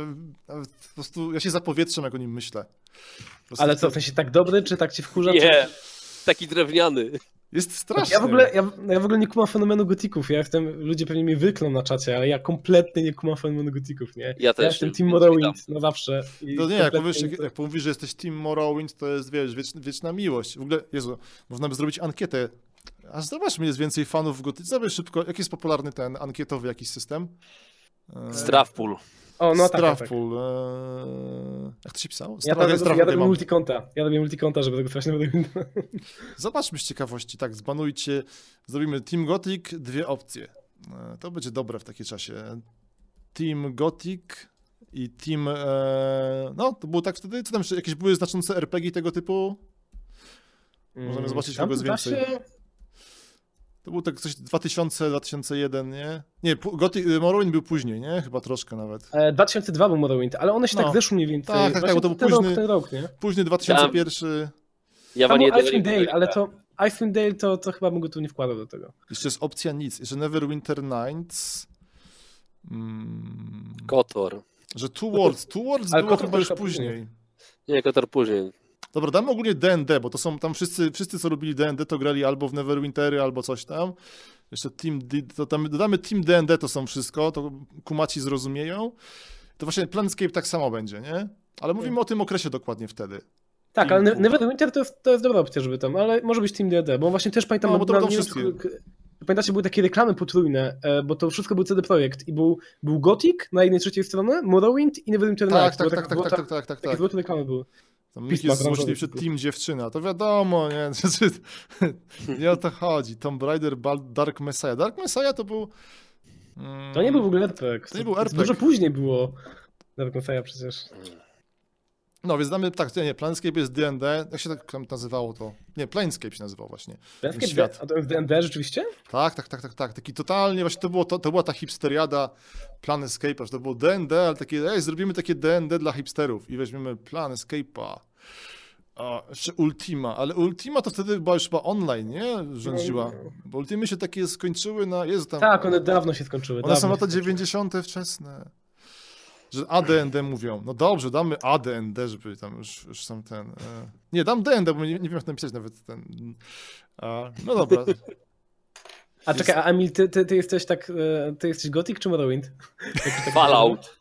e, po prostu ja się zapowietrzam, jak o nim myślę. Ale co, w sensie tak dobry, czy tak ci wkurza? Nie, Czy... taki drewniany. Jest straszny. Ja w, ogóle, ja, ja w ogóle nie kumam fenomenu gotików. Ja jestem, ludzie pewnie mnie wyklą na czacie, ale ja kompletnie nie kumam fenomenu gotików, nie? Ja też jestem nie, Team Morrowind na zawsze. I To nie, jak powiesz, jak, jak mówisz, że jesteś Team Morrowind, to jest, wiesz, wieczna, wieczna miłość. W ogóle, Jezu, można by zrobić ankietę. A zobaczmy, jest więcej fanów w gotyce. Zobacz szybko, jaki jest popularny ten ankietowy jakiś system? E, Strafpool. O, no tak, tak, tak. Strafpool. e, Jak to się pisało? Ja, tam, ja, Strafpool, ja robię multikonta. Ja robię multikonta, żeby tego coś nie będę Zobaczmy z ciekawości, tak, zbanujcie, zrobimy Team Gothic, dwie opcje. E, To będzie dobre w takim czasie. Team Gothic i Team, e, no to było tak wtedy, co tam jeszcze, jakieś były znaczące RPG tego typu? Możemy zobaczyć, kogo jest więcej. To był tak coś 2000, 2001, nie? Nie, Gothic, Morrowind był później, nie? Chyba troszkę nawet. E, 2002 był Morrowind, ale one się No. tak zeszły mniej więcej. Tak, tak, tak, bo to był ten późny- rok, ten rok, nie? Późny 2001, Ja wam Icewind Dale, ale to Icewind Dale to, to chyba bym go tu nie wkładał do tego. jeszcze jest opcja nic, jeszcze Neverwinter Nights, mm, Kotor. że Two Worlds, Two Worlds było chyba już troszkę później. Nie, Kotor później. Dobra, damy ogólnie D&D, bo to są tam wszyscy, wszyscy co robili D&D, to grali albo w Neverwintery, albo coś tam. Jeszcze Team D, to tam dodamy Team D&D, to są wszystko, to kumaci zrozumieją. To właśnie Planescape tak samo będzie, nie? Ale mówimy o tym okresie dokładnie wtedy. Tak, ale Neverwinter to jest, to jest dobra opcja, żeby tam, ale może być Team D&D, bo właśnie też pamiętam, No, bo to będą wszystkie. czy- Pamiętacie, były takie reklamy potrójne, e, bo to wszystko był CD Projekt i był, był Gothic na jednej trzeciej strony, Morrowind i Neverwinter Tak, Nights. tak, tak, tak, było tak, tak, tak, tak, Takie tak. złote reklamy były. Tam Pisma jest złośliwszy. Team Dziewczyna, to wiadomo, nie? Nie o to chodzi. Tomb Raider, Dark Messiah. Dark Messiah to był... mm, To nie był w ogóle RPG. To nie był To RPG. Dużo później było. Dark Messiah przecież. No, więc damy, tak, nie, Planescape jest D&D, jak się tak tam nazywało to? Nie, Planescape się nazywał właśnie. Planescape świat. A to jest D&D rzeczywiście? Tak, tak, tak, tak, tak. Taki totalnie, właśnie to, było, to, to była ta hipsteriada Planescape'a, że to było D&D, ale takie, ej, zrobimy takie D&D dla hipsterów i weźmiemy Planescape'a. A, jeszcze Ultima, ale Ultima to wtedy była już chyba online, nie? Rządziła. Bo Ultimy się takie skończyły na... Jezu, tam... Tak, one dawno się skończyły. One są lata się skończyły. 90. wczesne. Że ADND mówią. No dobrze, damy ADND, żeby tam już, już są ten. E... Nie, dam DND, bo nie, nie wiem jak napisać nawet ten. A, no dobra. A czekaj, a Emil, ty, ty, ty jesteś tak, e, ty jesteś Gothic czy Morrowind? Fallout.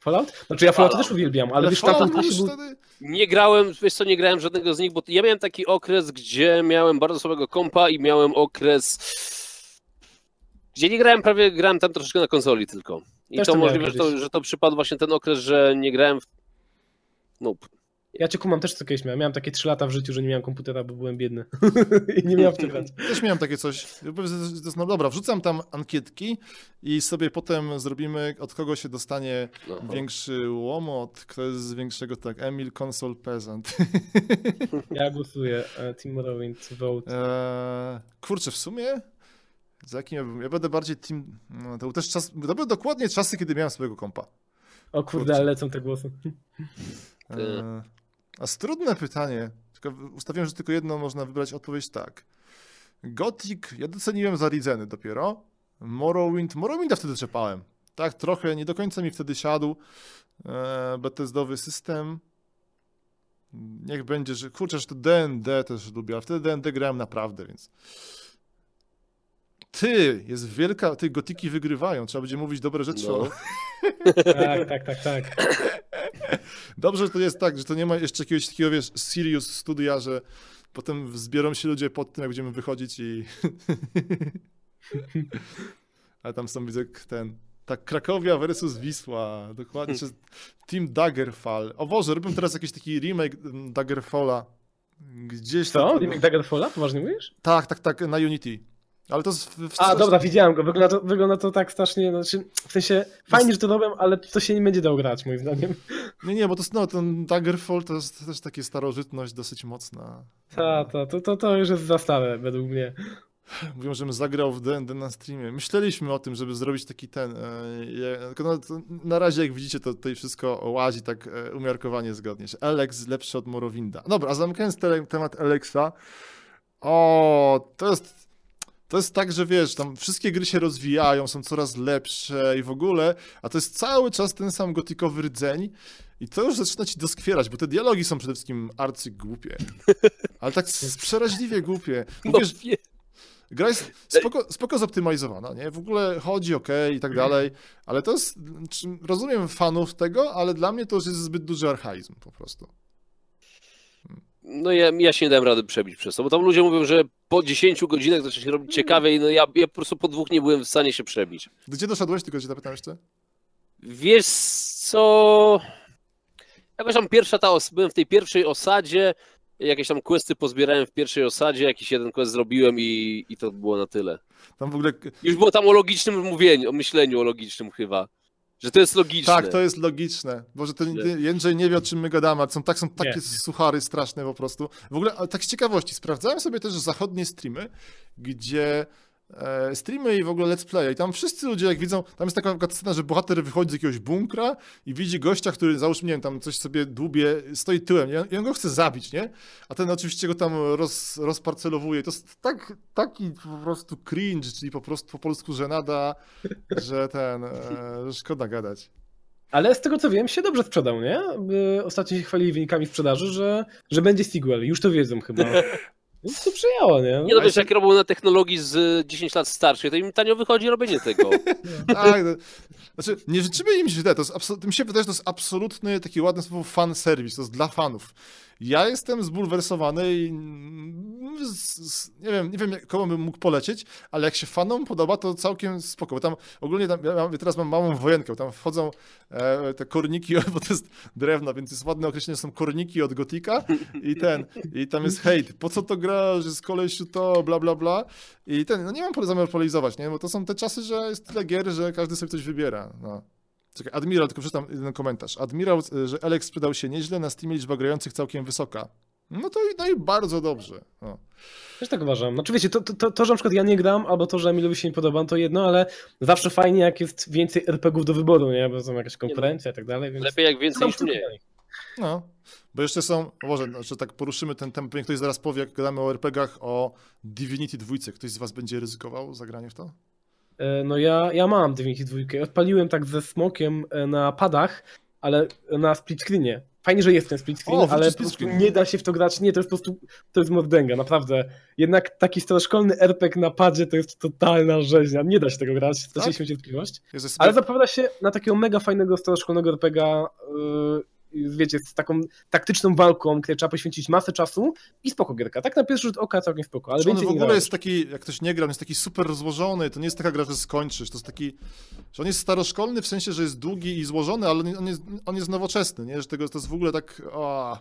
Fallout? Znaczy ja Fallout też uwielbiam, ale wiesz, Fallout też był... wtedy. Nie grałem, wiesz co, nie grałem żadnego z nich, bo ja miałem taki okres, gdzie miałem bardzo słabego kompa i miałem okres, gdzie nie grałem prawie, grałem tam troszeczkę na konsoli tylko. I Też to możliwe, że to, że to przypadł właśnie ten okres, że nie grałem w... Nope. Ja cię kumam też co kiedyś miałem. Miałem takie 3 lata w życiu, że nie miałem komputera, bo byłem biedny. I nie miałem w grać. Też miałem takie coś. No dobra, wrzucam tam ankietki i sobie potem zrobimy, od kogo się dostanie No. większy łomot, kto jest z większego, tak, Emil Console Peasant. Ja głosuję e, Team Morrowind, vote. Eee, kurczę, w sumie za jakim ja, bym, ja będę bardziej team. No, to był też czas. To były dokładnie czasy, kiedy miałem swojego kompa. O kurde, ale lecą te głosy. Eee, a jest trudne pytanie. Tylko ustawiłem, że tylko jedno można wybrać odpowiedź tak. Gothic, ja doceniłem za Ridzeny dopiero. Morrowind, Morrowinda wtedy czepałem. Tak, trochę, nie do końca mi wtedy siadł. Eee, Bethesdowy system. Niech będzie, że kurczę, że to D&D też lubię, ale wtedy D&D grałem naprawdę, więc... Ty, jest wielka, ty gotiki wygrywają, trzeba będzie mówić dobre rzeczy. No. o- Tak, tak, tak, tak. Dobrze, że to jest tak, że to nie ma jeszcze jakiegoś takiego, wiesz, serious studia, że potem zbiorą się ludzie pod tym, jak będziemy wychodzić i... Ale tam są, widzę, ten... Tak, Krakowia versus Wisła, dokładnie. czy Team Daggerfall. O Boże, robią teraz jakiś taki remake mm, Daggerfalla. Gdzieś Co? tam- Remake Daggerfalla? Poważnie mówisz? Tak, tak, tak, na Unity. Ale to jest... W, w A, dobra, widziałem go. Wygląda to, wygląda to tak strasznie, znaczy, w sensie fajnie, że to robią, ale to się nie będzie dało grać, moim zdaniem. Nie, nie, bo to no, ten Daggerfall to jest też taka starożytność dosyć mocna. Ta, ta, to, to, to już jest za stare, według mnie. Mówią, żebym zagrał w D&D na streamie. Myśleliśmy o tym, żeby zrobić taki ten... E, no, na razie, jak widzicie, to tutaj wszystko łazi tak e, umiarkowanie zgodnie. Alex lepszy od Morrowinda. Dobra, a zamykając te, temat Alexa, o, to jest... To jest tak, że wiesz, tam wszystkie gry się rozwijają, są coraz lepsze i w ogóle, a to jest cały czas ten sam gotikowy rdzeń i to już zaczyna ci doskwierać, bo te dialogi są przede wszystkim arcygłupie. Ale tak przeraźliwie głupie. No, Mówisz, wie- Gra jest spoko, spoko zoptymalizowana, nie? W ogóle chodzi ok i tak dalej, ale to jest, czy- rozumiem fanów tego, ale dla mnie to już jest zbyt duży archaizm po prostu. No ja, ja się nie dałem rady przebić przez to, bo tam ludzie mówią, że po 10 godzinach zaczyna się robić ciekawiej, no ja, ja po prostu po dwóch nie byłem w stanie się przebić. Gdzie doszedłeś, tylko cię zapytam jeszcze? Wiesz co... Jakoś tam pierwsza ta os- byłem w tej pierwszej osadzie, jakieś tam questy pozbierałem w pierwszej osadzie, jakiś jeden quest zrobiłem i, i to było na tyle. Tam w ogóle, Już było tam o logicznym mówieniu, o myśleniu o logicznym chyba. Że to jest logiczne. tak, to jest logiczne, bo że ten Jędrzej nie wie, o czym my gadamy, a są, tak, są takie Nie. suchary straszne po prostu. W ogóle, ale tak z ciekawości, sprawdzałem sobie też zachodnie streamy, gdzie streamy i w ogóle let's play. I tam wszyscy ludzie, jak widzą, tam jest taka, scena, że bohater wychodzi z jakiegoś bunkra i widzi gościa, który załóżmy, nie wiem, tam coś sobie dłubie, stoi tyłem, nie? I on go chce zabić, nie? A ten oczywiście go tam roz, rozparcelowuje. To jest tak, taki po prostu cringe, czyli po prostu po polsku żenada, że ten, e, szkoda gadać. Ale z tego co wiem, się dobrze sprzedał, nie? Ostatnio się chwalili wynikami sprzedaży, że, że będzie sequel. Już to wiedzą chyba. Więc to przyjęło, nie? Nie no wiesz, jak robią na technologii z 10 lat starszej, to im tanio wychodzi robienie tego. Tak, no, znaczy nie życzymy im źle, to jest absolu- mi się wydaje, że to jest absolutny taki ładny słowo fan service, to jest dla fanów. Ja jestem zbulwersowany i mm, nie wiem, nie wiem komu bym mógł polecieć, ale jak się fanom podoba, to całkiem spoko, bo tam ogólnie tam, ja teraz mam małą wojenkę, tam wchodzą e, te korniki, bo to jest drewno, więc jest ładne określenie, są korniki od gotika i ten, i tam jest hejt, po co to gra, że z kolesiu to, bla bla bla i ten, no nie mam zamiaru polarizować, nie, bo to są te czasy, że jest tyle gier, że każdy sobie coś wybiera, no. Czekaj, Admiral, tylko przeczytam jeden komentarz. Admiral, y, że Alex sprzedał się nieźle, na Steamie liczba grających całkiem wysoka. No to i, no i bardzo dobrze. No. Też tak uważam. Znaczy wiecie, to, to, to, że na przykład ja nie gram, albo to, że Emilowi się nie podoba, to jedno, ale zawsze fajnie, jak jest więcej RPGów do wyboru, nie? Bo są jakaś konkurencja i tak dalej, więc... Lepiej jak więcej Mam niż mniej. No, bo jeszcze są, może znaczy tak poruszymy ten temat, pewnie ktoś zaraz powie, jak gadamy o RPGach, o Divinity 2. Ktoś z was będzie ryzykował zagranie w to? E, No ja, ja mam Divinity 2. Odpaliłem tak ze smokiem e, na padach, ale na split screenie. Fajnie, że jest ten split screen, O, ale po split prostu screen. nie da się w to grać. Nie, to jest po prostu, to jest mordęga, naprawdę. Jednak taki staroszkolny RPG na padzie to jest totalna rzeźnia. Nie da się tego grać, straciliśmy cierpliwość. Jest Ale zapowiada się na takiego mega fajnego staroszkolnego RPGa, yy, wiecie, z taką taktyczną walką, której trzeba poświęcić masę czasu i spoko gierka. Tak na pierwszy rzut oka całkiem spoko, ale Czy on w ogóle jest taki, jak ktoś nie gra, on jest taki super rozłożony, to nie jest taka gra, że skończysz, to jest taki, że on jest staroszkolny w sensie, że jest długi i złożony, ale on jest, on jest nowoczesny, nie? Że tego, to jest w ogóle tak, o,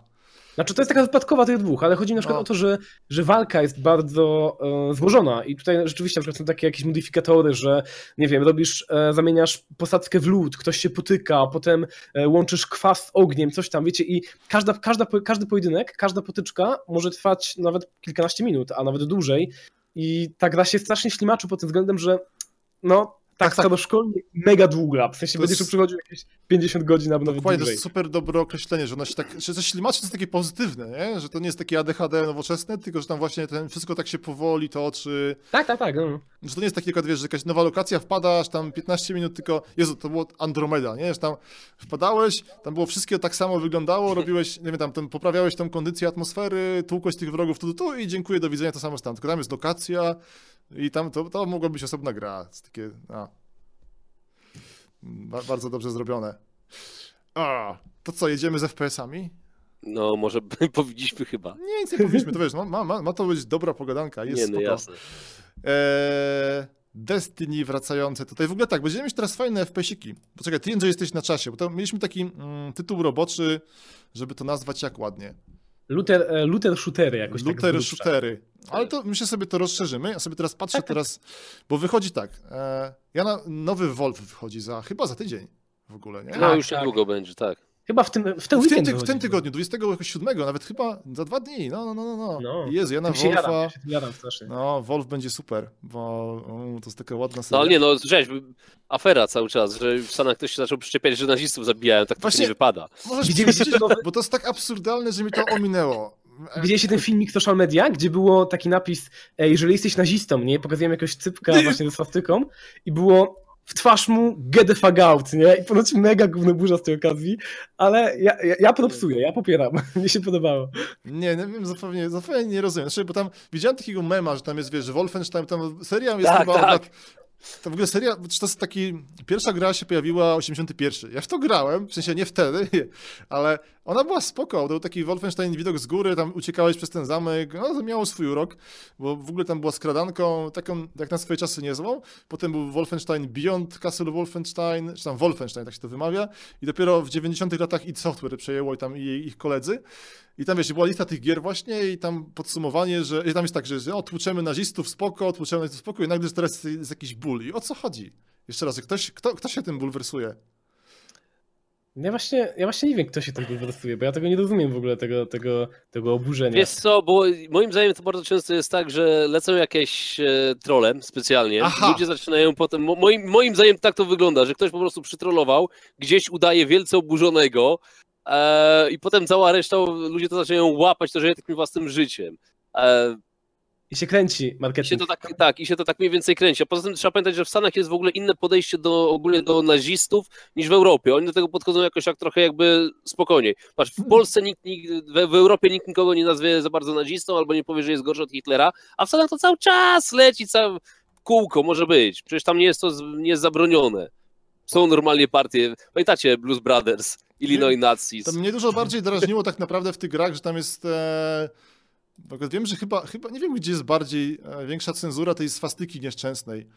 Znaczy to jest taka wypadkowa tych dwóch, ale chodzi na przykład No. o to, że, że walka jest bardzo e, złożona i tutaj rzeczywiście na przykład są takie jakieś modyfikatory, że nie wiem, robisz, e, zamieniasz posadzkę w lód, ktoś się potyka, potem e, łączysz kwas z ogniem, coś tam, wiecie, i każda, każda, każdy pojedynek, każda potyczka może trwać nawet kilkanaście minut, a nawet dłużej i ta gra się strasznie ślimaczy pod tym względem, że no tak, Tak, tak. staroszkolnie mega długa, w sensie To będziesz jest- przychodził jakieś 50 godzin albo nawet Dokładnie, to dłużej. jest super dobre określenie, że ona się tak, że to ślimaczy jest takie pozytywne, nie? Że to nie jest takie ADHD nowoczesne, tylko że tam właśnie ten, wszystko tak się powoli toczy, Tak, tak, tak. No. że to nie jest taki przykład, wiesz, że jakaś nowa lokacja, wpadasz, tam 15 minut tylko, Jezu, to było Andromeda, nie? Że tam wpadałeś, tam było wszystkie tak samo wyglądało, robiłeś, nie wiem, tam, tam poprawiałeś tą kondycję atmosfery, tłukłeś tych wrogów tu, tu, tu i dziękuję, do widzenia, to samo tam, tylko tam jest lokacja i tam to, to mogła być osobna gra, takie, a. Ba bardzo dobrze zrobione. A, to co, jedziemy z FPS-ami? No, może powinniśmy chyba. Nie, nic nie powinniśmy, to wiesz, ma, ma, ma- ma to być dobra pogadanka, jest Nie, no spoko. jasne. Eee, Destiny wracające tutaj. W ogóle tak, będziemy mieć teraz fajne FPS-iki. Poczekaj, ty Andrzej jesteś na czasie, bo to mieliśmy taki mm, tytuł roboczy, żeby to nazwać jak ładnie. Luther, e, Luther shootery jakoś tak Looter grubsza. shootery. Ale to myślę sobie to rozszerzymy. Ja sobie teraz patrzę teraz, bo wychodzi tak. E, ja na, nowy Wolf wychodzi za, chyba za tydzień w ogóle, nie? No Tak, już tak. niedługo będzie, tak. Chyba w tym, w ten w, tym, weekend ty, w tym tygodniu, 27, nawet chyba za dwa dni. No, no, no, no. no. No. Jezu, ja na się jadam, Wolfa... ja jadam strasznie. No, Wolf będzie super, bo o, to jest taka ładna No seria. ale nie, no słyszałeś, afera cały czas, że w Stanach ktoś się zaczął przyczepiać, że nazistów zabijają, tak to Właśnie- nie wypada. Możesz Widzieliście to bo to jest tak absurdalne, że mi to ominęło. Widzieliście ten filmik social media, gdzie było taki napis, e, jeżeli jesteś nazistą, nie? Pokazujemy jakiegoś cypka właśnie ze swastyką i było w twarz mu get the fuck out, nie? I ponoć mega gówno burza z tej okazji, ale ja, ja, ja propsuję, ja popieram. Mnie się podobało. Nie, nie wiem, zupełnie, zupełnie nie rozumiem. Znaczy, bo tam widziałem takiego mema, że tam jest, wiesz, że Wolfenstein, tam seria jest Tak, chyba tak. od lat... To w ogóle seria, to jest taki... Pierwsza gra się pojawiła 81. Ja w to grałem, w sensie nie wtedy, ale ona była spoko. To był taki Wolfenstein widok z góry, tam uciekałeś przez ten zamek, no to miało swój urok, bo w ogóle tam była skradanką, taką jak na swoje czasy niezłą. Potem był Wolfenstein Beyond Castle Wolfenstein, czy tam Wolfenstein, tak się to wymawia. I dopiero w 90 latach id Software przejęło i tam i ich koledzy. I tam wiesz, była lista tych gier właśnie i tam podsumowanie, że i tam jest tak, że o, tłuczemy nazistów, spoko, tłuczemy nazistów, spoko i nagle teraz jest jakiś ból. I o co chodzi? Jeszcze raz, ktoś, kto, kto się tym bulwersuje? Ja właśnie, ja właśnie nie wiem, kto się tym bulwersuje, bo ja tego nie rozumiem w ogóle, tego, tego, tego oburzenia. Wiesz co, bo moim zdaniem to bardzo często jest tak, że lecą jakieś e, trolle specjalnie, Aha. ludzie zaczynają potem, mo, moim, moim zdaniem tak to wygląda, że ktoś po prostu przytrollował, gdzieś udaje wielce oburzonego e, i potem cała reszta, ludzie to zaczynają łapać, to żyje takim własnym życiem. E, I się kręci I się marketing. to tak, tak, i się to tak mniej więcej kręci. A poza tym trzeba pamiętać, że w Stanach jest w ogóle inne podejście do ogólnie do nazistów niż w Europie. Oni do tego podchodzą jakoś tak trochę jakby spokojniej. Patrz, w Polsce nikt, nikt w, w Europie nikt nikogo nie nazwie za bardzo nazistą albo nie powie, że jest gorszy od Hitlera, a w Stanach to cały czas leci całe kółko, może być. Przecież tam nie jest to nie jest zabronione. Są normalnie partie. Pamiętacie Blues Brothers, Illinois Nazis. To mnie dużo bardziej drażniło tak naprawdę w tych grach, że tam jest... E... bo Wiem, że chyba, chyba, nie wiem gdzie jest bardziej e, większa cenzura tej swastyki nieszczęsnej.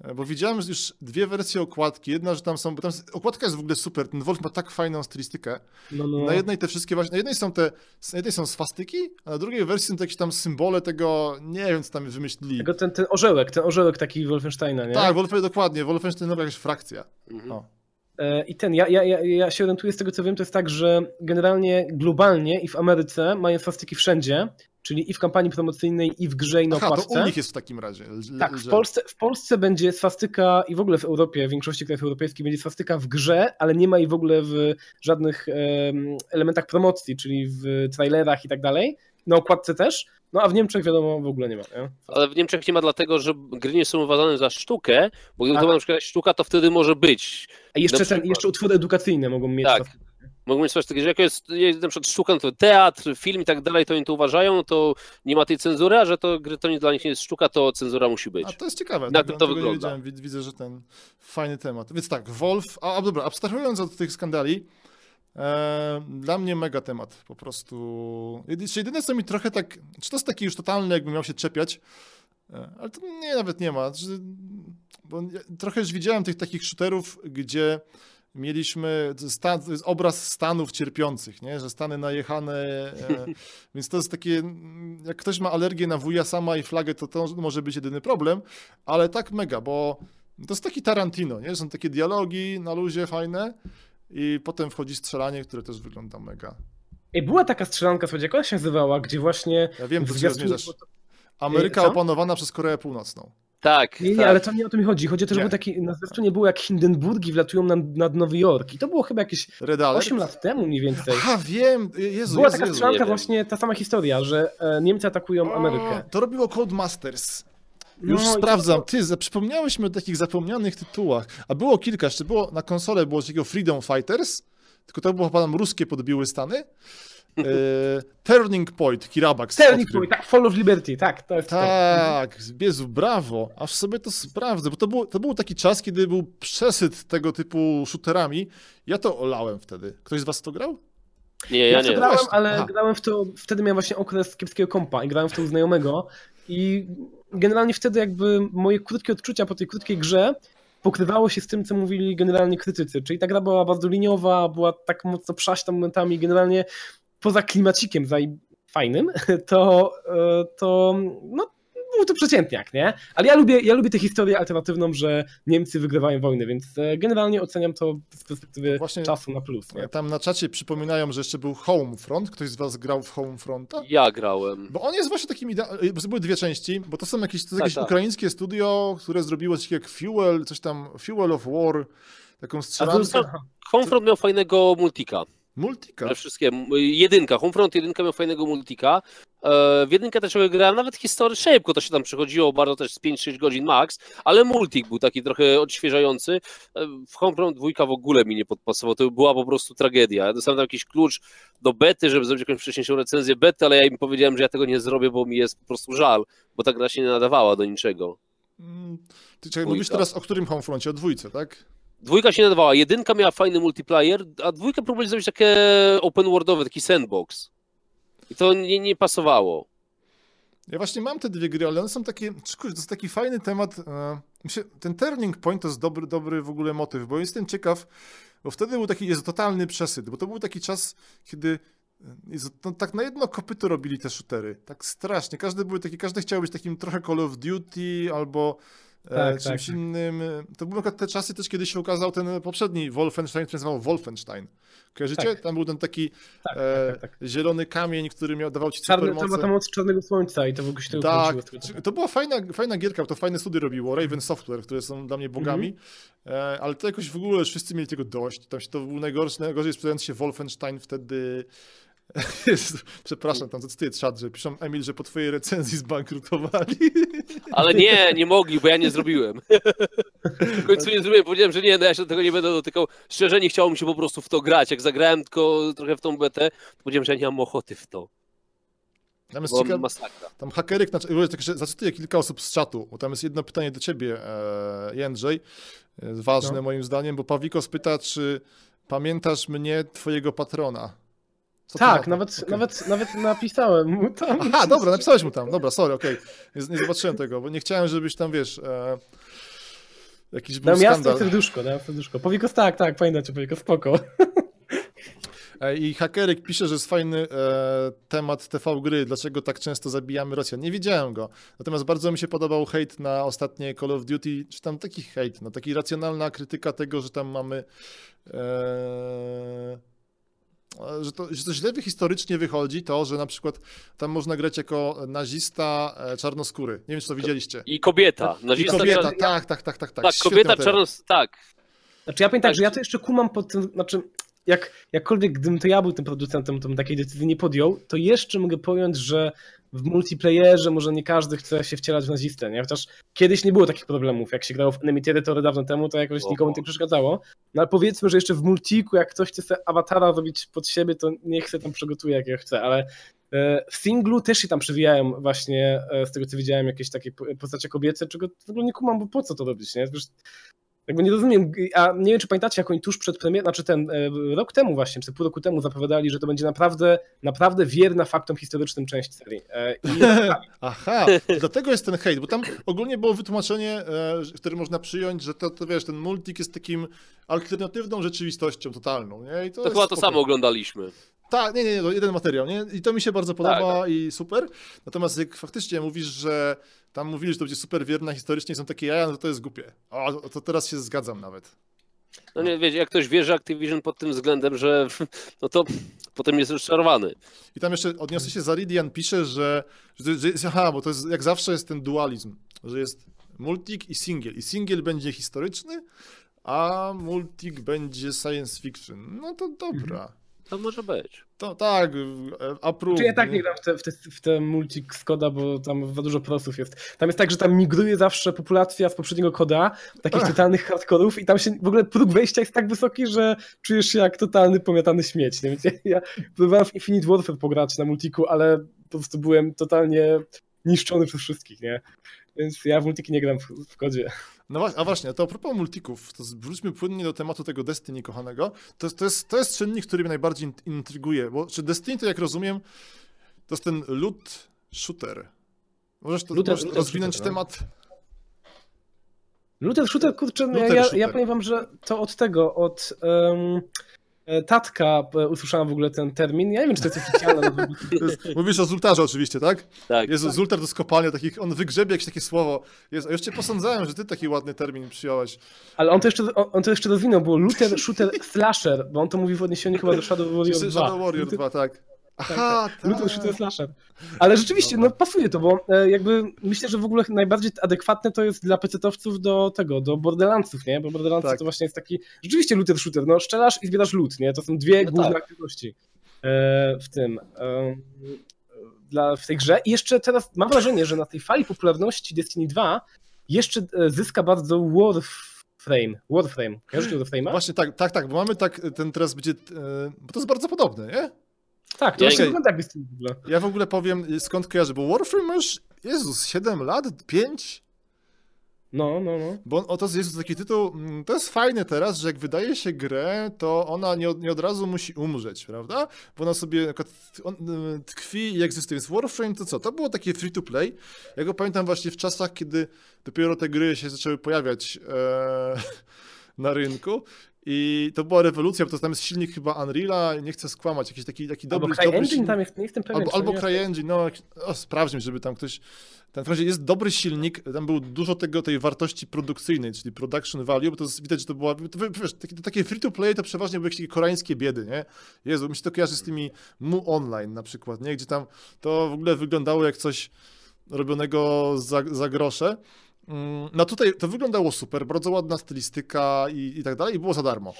E, Bo widziałem już dwie wersje okładki. Jedna, że tam są, bo tam jest, okładka jest w ogóle super. Ten Wolf ma tak fajną stylistykę. No, no. Na jednej te wszystkie właśnie, na jednej są te, na jednej są swastyki, a na drugiej wersji są te jakieś tam symbole tego, nie wiem co tam wymyślili. Tego, ten, ten orzełek, ten orzełek taki Wolfensteina, nie? Tak, Wolfenstein dokładnie, Wolfenstein to jakaś frakcja. Mhm. O. E, I ten, ja, ja, ja, się orientuję z tego co wiem, to jest tak, że generalnie globalnie i w Ameryce mają swastyki wszędzie, czyli i w kampanii promocyjnej, i w grze, i na Aha, to u nich jest w takim razie. L- Tak, w. Polsce, w Polsce będzie swastyka i w ogóle w Europie, w większości krajów europejskich będzie swastyka w grze, ale nie ma jej w ogóle w żadnych em, elementach promocji, czyli w trailerach i tak dalej. Na okładce też. No a w Niemczech wiadomo w ogóle nie ma. Nie? Ale w Niemczech nie ma dlatego, że gry nie są uważane za sztukę, bo gdyby to Aha. była na przykład sztuka, to wtedy może być. A jeszcze, ten, przykład. jeszcze utwory edukacyjne mogą mieć. Tak. swastykę. Mogą mieć coś takiego, że jak jest, jest na przykład sztuka, to teatr, film i tak dalej, to oni to uważają, to nie ma tej cenzury, a że to gry to nie dla nich nie jest sztuka, to cenzura musi być. A to jest ciekawe. Na tego- tym to wygląda. Widzę, że ten fajny temat. Więc tak, Wolf, a, a dobra, abstrahując od tych skandali, dla mnie mega temat, po prostu. Jedy- Jedyne co mi trochę tak, czy to jest taki już totalny, jakbym miał się czepiać, e, ale to nie, nawet nie ma. Bo trochę już widziałem tych takich shooterów, gdzie mieliśmy stan, obraz stanów cierpiących, nie? że stany najechane, e, więc to jest takie, jak ktoś ma alergię na wuja sama i flagę, to to może być jedyny problem, ale tak mega, bo to jest taki Tarantino, nie? są takie dialogi na luzie fajne i potem wchodzi strzelanie, które też wygląda mega. Ej, była taka strzelanka, słuchajcie, jak ona się nazywała, gdzie właśnie Ja wiem, zwiastunie zmierzasz. Ameryka co? opanowana przez Koreę Północną. Tak, Nie, nie, tak. ale to nie o to mi chodzi. Chodzi o to, że Nie. był taki, na zwiastunie było jak Hindenburgi wlatują nad, nad Nowy Jork i to było chyba jakieś Red Alert? 8 lat temu mniej więcej. Aha, wiem, Jezu, Była Jezu, taka strzelanka właśnie, ta sama historia, że e, Niemcy atakują Amerykę. To robiło Codemasters. Już No to sprawdzam. było- Ty, przypomniałeś mi o takich zapomnianych tytułach. A było kilka, jeszcze było na konsolę było takiego Freedom Fighters, tylko to było chyba tam ruskie podbiły Stany. E, Turning Point, Kirabax. Sterling odkrył. Point, tak, Fall of Liberty, tak, to jest to. Tak, Jezu, brawo. Aż sobie to sprawdzę, bo to, było, to był taki czas, kiedy był przesyt tego typu shooterami. Ja to olałem wtedy. Ktoś z was to grał? Nie, Ja, ja to nie. grałem, ale aha. grałem w to, wtedy miałem właśnie okres kiepskiego kompa i grałem w to u znajomego i generalnie wtedy jakby moje krótkie odczucia po tej krótkiej grze pokrywało się z tym, co mówili generalnie krytycy, czyli ta gra była bardzo liniowa, była tak mocno przaśna momentami, generalnie poza klimacikiem zaj- fajnym, to, e, to no, był to przeciętniak, nie? Ale ja lubię, ja lubię tę historię alternatywną, że Niemcy wygrywają wojnę, więc e, generalnie oceniam to z perspektywy Właśnie- czasu na plus, nie? Tam na czacie przypominają, że jeszcze był Homefront. Ktoś z was grał w Homefronta? Ja grałem. Bo on jest właśnie takim idealnym, bo były dwie części, bo to są jakieś, to jest Tak, jakieś tak. ukraińskie studio, które zrobiło coś jak Fuel, coś tam, Fuel of War, taką strzelankę. Homefront miał fajnego multika. Multika. Wszystkie. Jedynka, Homefront jedynka miał fajnego multika. E, W jedynkę też grałem, nawet historię szybko to się tam przechodziło, bardzo też z 5-6 godzin max, ale multik był taki trochę odświeżający. E, W Homefront dwójka w ogóle mi nie podpasował, to była po prostu tragedia. Ja dostałem tam jakiś klucz do bety, żeby zrobić jakąś wcześniejszą recenzję bety, ale ja im powiedziałem, że ja tego nie zrobię, bo mi jest po prostu żal, bo ta gra się nie nadawała do niczego. Mm, Ty czekaj, mówisz teraz o którym Homefroncie? O dwójce, tak? Dwójka się nadawała, jedynka miała fajny multiplayer, a dwójka próbowali zrobić takie open worldowe, taki sandbox. I to nie, nie pasowało. Ja właśnie mam te dwie gry, ale one są takie, kurde, to jest taki fajny temat. e, ten Turning Point to jest dobry, dobry w ogóle motyw, bo jestem ciekaw, bo wtedy był taki, jest totalny przesyt, bo to był taki czas, kiedy e, no, tak na jedno kopyto robili te shootery, tak strasznie, każdy był taki, każdy chciał być takim trochę Call of Duty albo Tak, czymś tak. innym. To były te czasy też, kiedy się ukazał ten poprzedni Wolfenstein, który nazywał Wolfenstein. Kojarzycie? Tak. Tam był ten taki Tak, e, tak, tak. zielony kamień, który miał, dawał ci Czarny, supermoce. była ta moc czarnego słońca i to w ogóle się tego Tak, wróciło to była fajna, fajna gierka, to fajne studio robiło, Raven Software, które są dla mnie bogami, Mhm. e, ale to jakoś w ogóle wszyscy mieli tego dość, tam się to był najgorszy, najgorzej sprzedający się Wolfenstein wtedy... Przepraszam, tam zacytuję czat, że piszą Emil, że po twojej recenzji zbankrutowali. Ale nie, nie mogli, bo ja nie zrobiłem. W końcu nie zrobiłem, powiedziałem, że nie, no ja się do tego nie będę dotykał. Szczerze nie chciało mi się po prostu w to grać. Jak zagrałem tylko trochę w tą betę, to powiedziałem, że ja nie mam ochoty w to. Tam jest ciekawe, masakra. tam hakeryk, tak, zacytuję kilka osób z czatu, bo tam jest jedno pytanie do ciebie, e, Jędrzej, e, ważne No. moim zdaniem, bo Pawiko spyta, czy pamiętasz mnie, twojego patrona? Co Tak, nawet, Okej. nawet, nawet napisałem mu tam. Aha, dobra, napisałeś mu tam. Dobra, sorry, okej. Nie, nie zobaczyłem tego, bo nie chciałem, żebyś tam, wiesz, e, jakiś był jasne skandal. serduszko, dałem serduszko. Powikos tak, tak, pamiętacie, Powikos, spoko. E, I hakeryk pisze, że jest fajny e, temat TV gry, dlaczego tak często zabijamy Rosjan. Nie wiedziałem go. Natomiast bardzo mi się podobał hejt na ostatnie Call of Duty, czy tam taki hejt, no taki racjonalna krytyka tego, że tam mamy e, że to, że to źle historycznie wychodzi, to, że na przykład tam można grać jako nazista e, czarnoskóry. Nie wiem, czy to widzieliście. I kobieta. I Nazista, kobieta, czarno- tak, tak, tak, tak. Tak, tak, kobieta materiał. czarnos... Tak. Znaczy ja pamiętam, Tak. że ja to jeszcze kumam pod tym, znaczy jak, jakkolwiek gdybym to ja był tym producentem, to bym takiej decyzji nie podjął, to jeszcze mogę pojąć, że w multiplayerze może nie każdy chce się wcielać w nazistę, nie? Chociaż kiedyś nie było takich problemów, jak się grało w Enemy Territory dawno temu, to jakoś nikomu nie przeszkadzało. No ale powiedzmy, że jeszcze w multiku, jak ktoś chce sobie awatara robić pod siebie, to niech się tam przygotuje, jak ja chce, ale e, w singlu też się tam przewijają właśnie, e, z tego co widziałem, jakieś takie po- postacie kobiece, czego w ogóle nie kumam, bo po co to robić, nie? Przecież jakby nie rozumiem, a nie wiem, czy pamiętacie, jak oni tuż przed premierą, znaczy ten e, rok temu właśnie, czy pół roku temu zapowiadali, że to będzie naprawdę, naprawdę wierna faktom historycznym część serii. E, I Aha, dlatego jest ten hejt, bo tam ogólnie było wytłumaczenie, e, które można przyjąć, że to, to wiesz, ten multik jest takim alternatywną rzeczywistością totalną, nie? I to, To chyba to samo oglądaliśmy. Tak, nie, nie, nie, jeden materiał, nie? I to mi się bardzo podoba Tak, i super. Natomiast jak faktycznie mówisz, że tam mówili, że to będzie super wierna historycznie są takie jaja, no to to jest głupie. O, to teraz się zgadzam nawet. No nie, wiecie, jak ktoś wierzy Activision pod tym względem, że no to potem jest rozczarowany. I tam jeszcze odniosę się, Zaridian pisze, że, że, że jest, aha, bo to jest, jak zawsze jest ten dualizm, że jest multik i single. I single będzie historyczny, a multik będzie science fiction. No to dobra. To może być. To tak, e, approve. Czy ja tak nie gram w te, w te, w te multik z koda, bo tam za dużo prosów jest. Tam jest tak, że tam migruje zawsze populacja z poprzedniego koda, takich Ach. totalnych hardkorów i tam się w ogóle próg wejścia jest tak wysoki, że czujesz się jak totalny pomiatany śmieć. Nie? Więc ja, ja próbowałem w Infinite Warfare pograć na multiku, ale po prostu byłem totalnie niszczony przez wszystkich, nie? Więc ja w multiki nie gram w, w kodzie. No właśnie, a właśnie, to a propos multików, to wróćmy płynnie do tematu tego Destiny kochanego. To, jest- to, jest, to jest czynnik, który mnie najbardziej in- intryguje, bo czy Destiny, to jak rozumiem, to jest ten loot shooter. Możesz to Looter- możesz looter rozwinąć shooter, no. temat? Looter shooter, kurczę, no Looter ja, shooter. ja powiem wam, że to od tego, od um, Tatka e, usłyszałem w ogóle ten termin. Ja nie wiem, czy to jest oficjalne. ale- To jest, mówisz o Zultarze oczywiście, tak? Tak. Jezu, Zultar to jest kopalnia takich, on wygrzebie jakieś takie słowo. Jezu, a już cię posądzałem, że ty taki ładny termin przyjąłeś. Ale on to jeszcze, on, on to jeszcze rozwinął, było looter, shooter, slasher, bo on to mówi w odniesieniu chyba do Shadow Warrior 2. Shadow Warrior Looter- 2, tak. Aha, tak. Looter, shooter, slasher. Ale rzeczywiście, no pasuje to, bo e, jakby myślę, że w ogóle najbardziej adekwatne to jest dla pecetowców do tego, do Borderlandsów, nie? Bo Borderlands Tak. to właśnie jest taki, rzeczywiście looter, shooter, no strzelasz i zbierasz loot, nie? To są dwie No główne tak. aktywności e, w tym, e, dla, w tej grze. I jeszcze teraz mam wrażenie, że na tej fali popularności Destiny 2 jeszcze e, zyska bardzo Warframe. Warframe. Kojarzycie Warframe'a? Właśnie tak, tak, tak, bo mamy tak, ten teraz będzie, bo to jest bardzo podobne, nie? Tak, to Ja- właśnie wygląda jak Destiny w ogóle. Ja w ogóle powiem, skąd kojarzę, bo Warframe ma już, Jezus, 7 lat, 5? No, no, no. Bo oto jest taki tytuł, mm, to jest fajne teraz, że jak wydaje się grę, to ona nie od, nie od razu musi umrzeć, prawda? Bo ona sobie y, tkwi i egzystuje. Więc Warframe to co? To było takie free to play. Ja go pamiętam właśnie w czasach, kiedy dopiero te gry się zaczęły pojawiać e, na rynku. I to była rewolucja, bo to tam jest silnik chyba Unreala, nie chcę skłamać, jakiś taki, taki Albo dobry, CryEngine dobry silnik. tam jest, nie jestem pewien. Albo, albo. CryEngine, no o, sprawdźmy, żeby tam ktoś... Ten, w razie jest dobry silnik, tam był dużo tego, tej wartości produkcyjnej, czyli production value, bo to jest, widać, że to była, to, wiesz, takie, takie free to play to przeważnie były jakieś takie koreańskie biedy, nie? Jezu, mi się to kojarzy z tymi Mu Online na przykład, nie? Gdzie tam to w ogóle wyglądało jak coś robionego za, za grosze. Mm, No tutaj to wyglądało super, bardzo ładna stylistyka i, i tak dalej i było za darmo.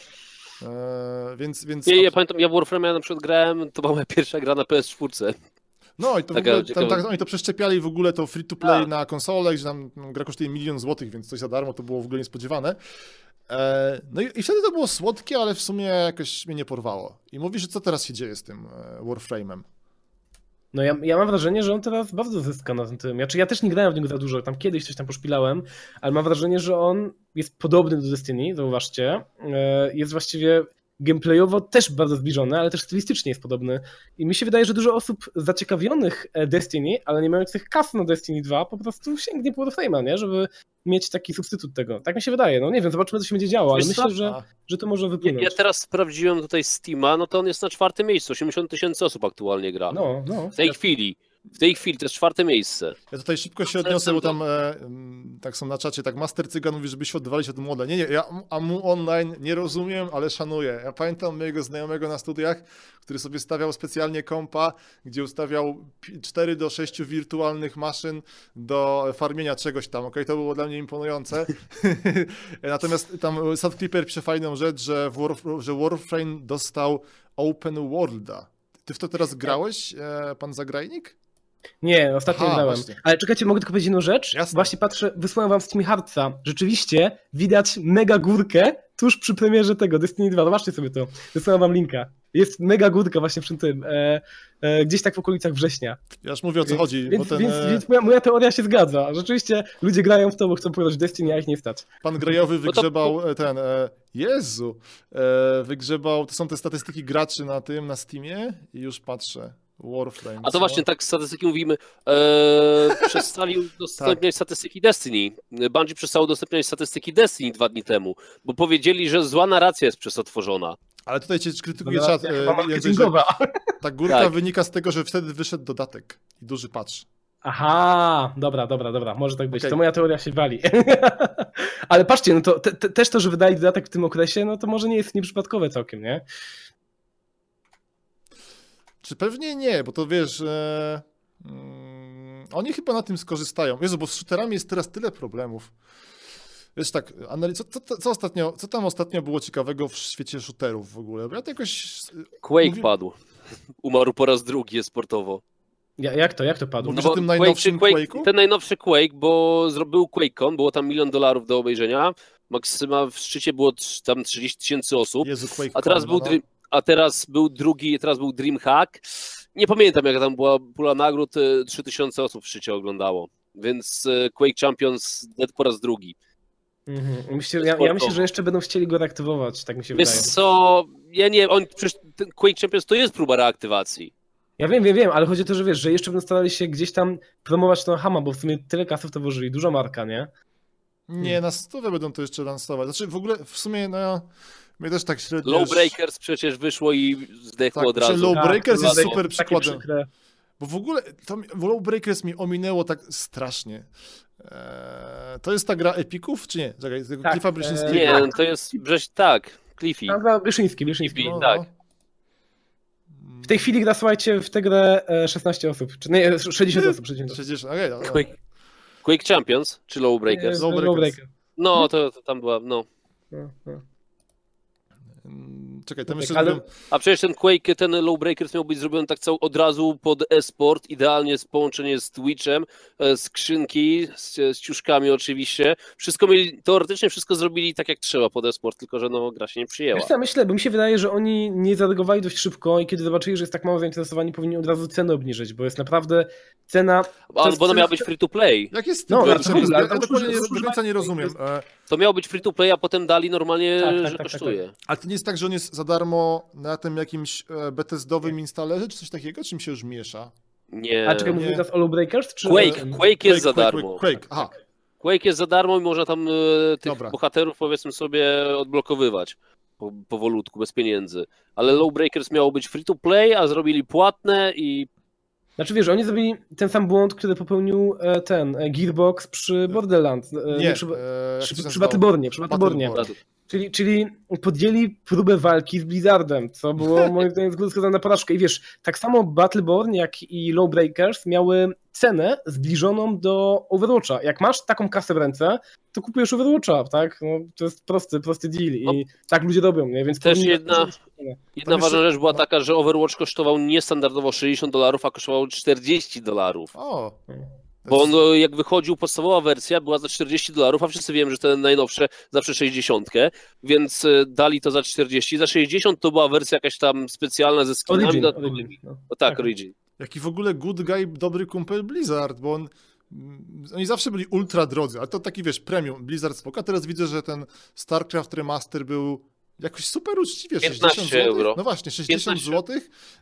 Eee, więc, więc Nie, ja pamiętam, ja w Warframe na przykład grałem, to była moja pierwsza gra na PS4. No i to w ogóle, tam, tak, oni to przeszczepiali w ogóle to free to play Tak. na konsolę, gdzie tam no, gra kosztuje milion złotych, więc coś za darmo, to było w ogóle niespodziewane. E, no i, i wtedy to było słodkie, ale w sumie jakoś mnie nie porwało. I mówisz, że co teraz się dzieje z tym e, Warframe'em? No ja, ja mam wrażenie, że on teraz bardzo zyska na tym tym. Znaczy ja też nie grałem w niego za dużo, tam kiedyś coś tam poszpilałem, ale mam wrażenie, że on jest podobny do Destiny, zauważcie. E, Jest właściwie gameplayowo też bardzo zbliżony, ale też stylistycznie jest podobny. I mi się wydaje, że dużo osób zaciekawionych e, Destiny, ale nie mających kas na Destiny 2, po prostu sięgnie po Warframe'a, nie? Żeby mieć taki substytut tego. Tak mi się wydaje. No nie wiem, zobaczymy, co się będzie działo, ale myślę, że, że to może Ja, wypłynąć. ja teraz sprawdziłem tutaj Steama, no to on jest na czwartym miejscu, 80 tysięcy osób aktualnie gra. No, no. W tej chwili. W tej chwili to jest czwarte miejsce. Ja tutaj szybko się odniosę, bo tam e, tak są na czacie, tak Master Cygan mówi, żeby się oddawali się od młode. Nie, nie, ja Amu Online nie rozumiem, ale szanuję. Ja pamiętam mojego znajomego na studiach, który sobie stawiał specjalnie kompa, gdzie ustawiał 4 do 6 wirtualnych maszyn do farmienia czegoś tam, okej, to było dla mnie imponujące. Natomiast tam Sad Clipper pisze fajną rzecz, że, Warf że Warframe dostał Open Worlda. Ty w to teraz grałeś, e, pan Zagrajnik? Nie, ostatnio Aha, grałem. właśnie. Ale czekajcie, mogę tylko powiedzieć jedną rzecz? Jasne. Właśnie patrzę, wysłałem wam Steam Heartsa. Rzeczywiście widać mega górkę tuż przy premierze tego Destiny 2. Zobaczcie sobie to. Wysłałem wam linka. Jest mega górka właśnie przy tym. E, e, gdzieś tak w okolicach września. Ja już mówię o co Więc, chodzi, więc, bo ten więc, e, więc moja, moja teoria się zgadza. Rzeczywiście ludzie grają w to, bo chcą pograć Destiny, a ich nie stać. pan Grejowy No to- wygrzebał e, ten, e, Jezu, e, wygrzebał, to są te statystyki graczy na tym, na Steamie i już patrzę. Warframe. A to co? właśnie tak statystyki mówimy. E, przestali udostępniać statystyki Destiny. Bungie przestało udostępniać statystyki Destiny dwa dni temu, bo powiedzieli, że zła narracja jest przez to tworzona. Ale tutaj cię krytykuje No, czat, ja e, ta górka Tak. wynika z tego, że wtedy wyszedł dodatek i duży patch. Aha, dobra, dobra, dobra, może tak być. Okej. To moja teoria się wali. Ale patrzcie, no to te, te, też to, że wydali dodatek w tym okresie, no to może nie jest nieprzypadkowe całkiem, nie? Czy pewnie nie, bo to wiesz, e, mm, oni chyba na tym skorzystają. Jezu, bo z shooterami jest teraz tyle problemów. Wiesz tak, analiz- co, co, co, ostatnio, co tam ostatnio było ciekawego w świecie shooterów w ogóle? Bo ja to jakoś... Quake Mówi- padł. Umarł po raz drugi sportowo. Ja, jak to, jak to padło? Mówisz o tym najnowszym Quake, Quake'u? ten najnowszy Quake, bo zrobił QuakeCon, było tam milion dolarów do obejrzenia. Maksyma w szczycie było tam 30 tysięcy osób. Jezu, A teraz, był no. A teraz był drugi, teraz był Dreamhack. Nie pamiętam, jaka tam była pula nagród. e, 3000 osób w szczycie oglądało. Więc e, Quake Champions dead po raz drugi. Mhm. Myślę, ja, ja myślę, że jeszcze będą chcieli go reaktywować, tak mi się Wiesz wydaje. co, ja nie, on przecież Quake Champions to jest próba reaktywacji. Ja wiem, wiem, wiem, ale chodzi o to, że wiesz, że jeszcze będą starali się gdzieś tam promować ten Hama, bo w sumie tyle kasów to włożyli, duża marka, nie? Nie, na stówę będą to jeszcze lansować. Znaczy w ogóle, w sumie, no... Mnie też tak średnio... Lowbreakers przecież wyszło i zdechło Tak, od razu. czy Low- Breakers to jest było super przykładem. Bo w ogóle bo Lowbreakers mi ominęło tak strasznie. Eee, to jest ta gra Epików, czy nie? Czekaj, tego Tak, Cliffa Brzezińskiego. Nie, Tak. to jest Brześ, tak, Cliffy. Tam gra Wyszyński, Wyszyński. Cliffy. tak. W tej chwili gra, słuchajcie, w tę grę e, 16 osób, czy nie, 60 osób, 60 osób. 60, okej, dobra. Quake, Quake Champions czy Lowbreakers? E, Lowbreakers. Lowbreaker. No, to, to tam była, no. No, no. Czekaj, tam Tak, jeszcze ale- zrobiłem- A przecież ten Quake, ten Lowbreakers miał być zrobiony tak cał od razu pod e-sport, idealnie z połączenie z Twitchem, e, skrzynki, z, z ciuszkami oczywiście. Wszystko mieli, teoretycznie wszystko zrobili tak jak trzeba pod e-sport, tylko że no gra się nie przyjęła. Wiesz co, myślę, bo mi się wydaje, że oni nie zareagowali dość szybko i kiedy zobaczyli, że jest tak mało zainteresowani, powinni od razu cenę obniżyć, bo jest naprawdę cena... A, jest- bo ona miała być free to play. Jak jest No, no, ale w ogóle, ale to dokładnie nie, rozumiem. To miało być free to play, a potem dali normalnie, Tak, tak, że tak, tak, kosztuje. ale to nie jest tak, że on jest za darmo na tym jakimś e, Bethesdowym installerze, czy coś takiego, czym się już miesza? Nie. A czekaj, mówimy teraz o Lowbreakers? Czy... Quake, Quake jest za Quake, darmo. Quake, Quake, aha. Quake jest za darmo i można tam e, tych Dobra. bohaterów powiedzmy sobie odblokowywać po, powolutku, bez pieniędzy. Ale Lowbreakers miało być free to play, a zrobili płatne i Znaczy wiesz, oni zrobili ten sam błąd, który popełnił e, ten e, Gearbox przy Borderlands. e, Nie, przy, e, przy? Battlebornie, przy Battlebornie. Battleborn. Czyli, czyli podjęli próbę walki z Blizzardem, co było moim zdaniem skazane na porażkę. I wiesz, tak samo Battleborn, jak i Lowbreakers miały cenę zbliżoną do Overwatcha. Jak masz taką kasę w ręce, to kupujesz Overwatcha, tak? No, to jest prosty, prosty deal i No. tak ludzie robią, nie? Więc Też jedna- Jedna ważna rzecz była taka, że Overwatch kosztował niestandardowo 60 dolarów, a kosztował 40 dolarów. O. Bo on, e, jak wychodził podstawowa wersja, była za 40 dolarów, a wszyscy wiemy, że te najnowsze zawsze 60, więc e, dali to za 40. Za 60 to była wersja jakaś tam specjalna ze skinami. Origin. Origin. No. O, tak, Origin. Jaki w ogóle good guy, dobry kumpel Blizzard, bo on... mm, Oni zawsze byli ultra drodzy, ale to taki, wiesz, premium, Blizzard spoko. A teraz widzę, że ten StarCraft Remaster był jakoś super uczciwie, 60 15 zł. euro. No właśnie, 60 15. zł,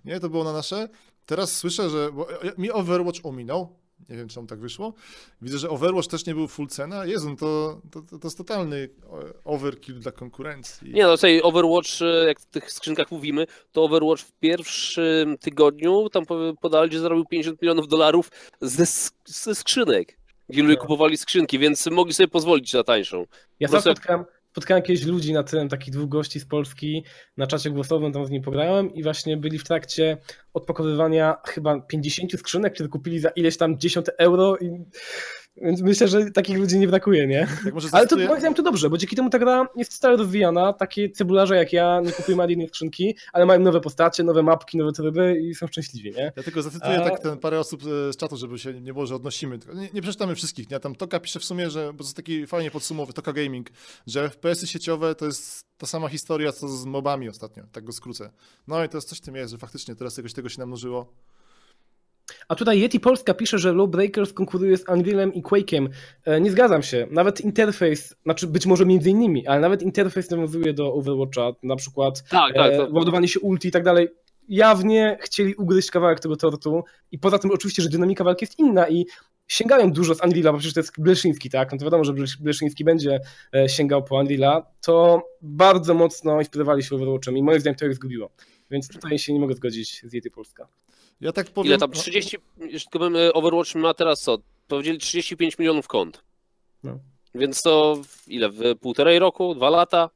nie, to było na nasze. Teraz słyszę, że bo ja- mi Overwatch ominął, Nie wiem, czemu tak wyszło. Widzę, że Overwatch też nie był full cena. Jezu, no to, to, to, to jest totalny e, overkill dla konkurencji. Nie no, tutaj Overwatch, e, jak w tych skrzynkach mówimy, to Overwatch w pierwszym tygodniu tam po- podali, że zarobił 50 milionów dolarów ze, ze skrzynek. Gdzie ludzie Tak. kupowali skrzynki, więc mogli sobie pozwolić na tańszą. Ja sam jak- spotkałem, jakieś ludzi na tym, takich dwóch gości z Polski, na czacie głosowym, tam z nimi pograłem i właśnie byli w trakcie odpakowywania chyba 50 skrzynek, które kupili za ileś tam 10 euro i więc myślę, że takich ludzi nie brakuje, nie? Może Ale to zacytuję- moim zdaniem to dobrze, bo dzięki temu ta gra jest stale rozwijana, takie cebularze jak ja nie kupują ani jednej skrzynki, ale mają nowe postacie, nowe mapki, nowe tryby i są szczęśliwi, nie? Ja tylko zacytuję A- tak ten parę osób e, z czatu, żeby się nie było, że odnosimy. Nie, nie przeczytamy wszystkich, nie? Tam Toka pisze w sumie, że, bo to jest taki fajnie podsumowy, Toka Gaming, że FPS-y sieciowe to jest ta sama historia, co z mobami ostatnio, tak go skrócę. No i to jest coś w tym jest, że faktycznie teraz jakoś tego się namnożyło. A tutaj Yeti Polska pisze, że Lawbreakers konkuruje z Unrealem i Quake'em. E, Nie zgadzam się. Nawet interfejs, znaczy być może między innymi, ale nawet interfejs nawiązuje do Overwatcha, na przykład Tak, tak. To, ładowanie się ulti i tak dalej. Jawnie chcieli ugryźć kawałek tego tortu i poza tym oczywiście, że dynamika walki jest inna i sięgają dużo z Unreala, bo przecież to jest Bleszyński, tak? No to wiadomo, że Bleszyński będzie e, sięgał po Unreala, to bardzo mocno inspirowali się Overwatchem i moim zdaniem to ich zgubiło. Więc tutaj się nie mogę zgodzić z Yeti Polska. Ja tak powiem... ile tam? no, 30, jeszcze tylko bym, e, Overwatch ma teraz co? Powiedzieli 35 milionów kont. No. Więc to ile? W półtorej roku? Dwa lata?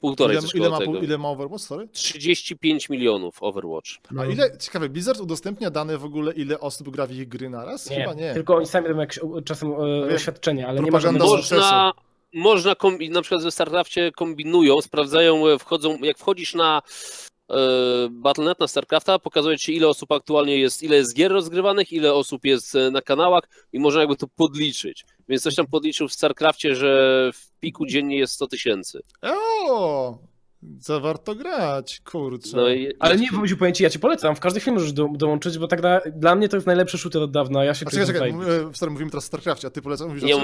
Półtorej ile, ile, ma, tego. ile ma Overwatch, sorry? 35 milionów Overwatch. A No. ile, ciekawe, Blizzard udostępnia dane w ogóle, ile osób gra w ich gry naraz? Nie, Chyba nie. tylko oni sami robią jakieś czasem e, wiem. oświadczenia, ale nie Propaganda ma z żadnego... sukcesu. Można, można kombi- na przykład ze StarCrafcie kombinują, sprawdzają, e, wchodzą, jak wchodzisz na Battle.net, na StarCrafta, pokazuje ci ile osób aktualnie jest, ile jest gier rozgrywanych, ile osób jest e, na kanałach i można jakby to podliczyć. Więc coś tam podliczył w StarCrafcie, że w piku dziennie jest 100 tysięcy. O, co warto grać, kurczę. No i- Ale nie, powiem ci, ja ci polecam, w każdej chwili możesz do, dołączyć, bo tak dla, dla mnie to jest najlepszy shooter od dawna, ja się A czekaj, czekaj, tutaj. m- e, stary, mówimy teraz o StarCraftie, a ty polecam, mówisz nie o?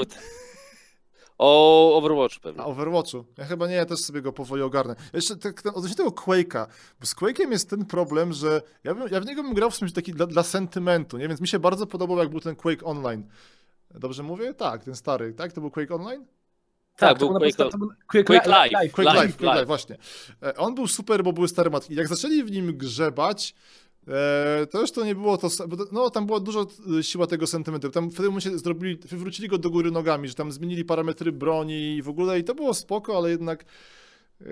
O Overwatch pewnie. A Overwatchu. Ja chyba nie, ja też sobie go powoli ogarnę. Jeszcze tak, ten, odnośnie tego Quake'a, bo z Quake'em jest ten problem, że ja, bym, ja w niego bym grał w sumie taki dla, dla sentymentu, nie? Więc mi się bardzo podobał, jak był ten Quake Online. Dobrze mówię? Tak, ten stary, tak? To był Quake Online? Tak, to był Quake- podsta- to był Quake, Quake Li- Live. Live. Quake Live, Live, live. właśnie. E, On był super, bo były stare matki. Jak zaczęli w nim grzebać, e, to już to nie było to, no tam była dużo e, siła tego sentymentu. Tam w tym momencie zrobili, wywrócili go do góry nogami, że tam zmienili parametry broni i w ogóle i to było spoko, ale jednak e,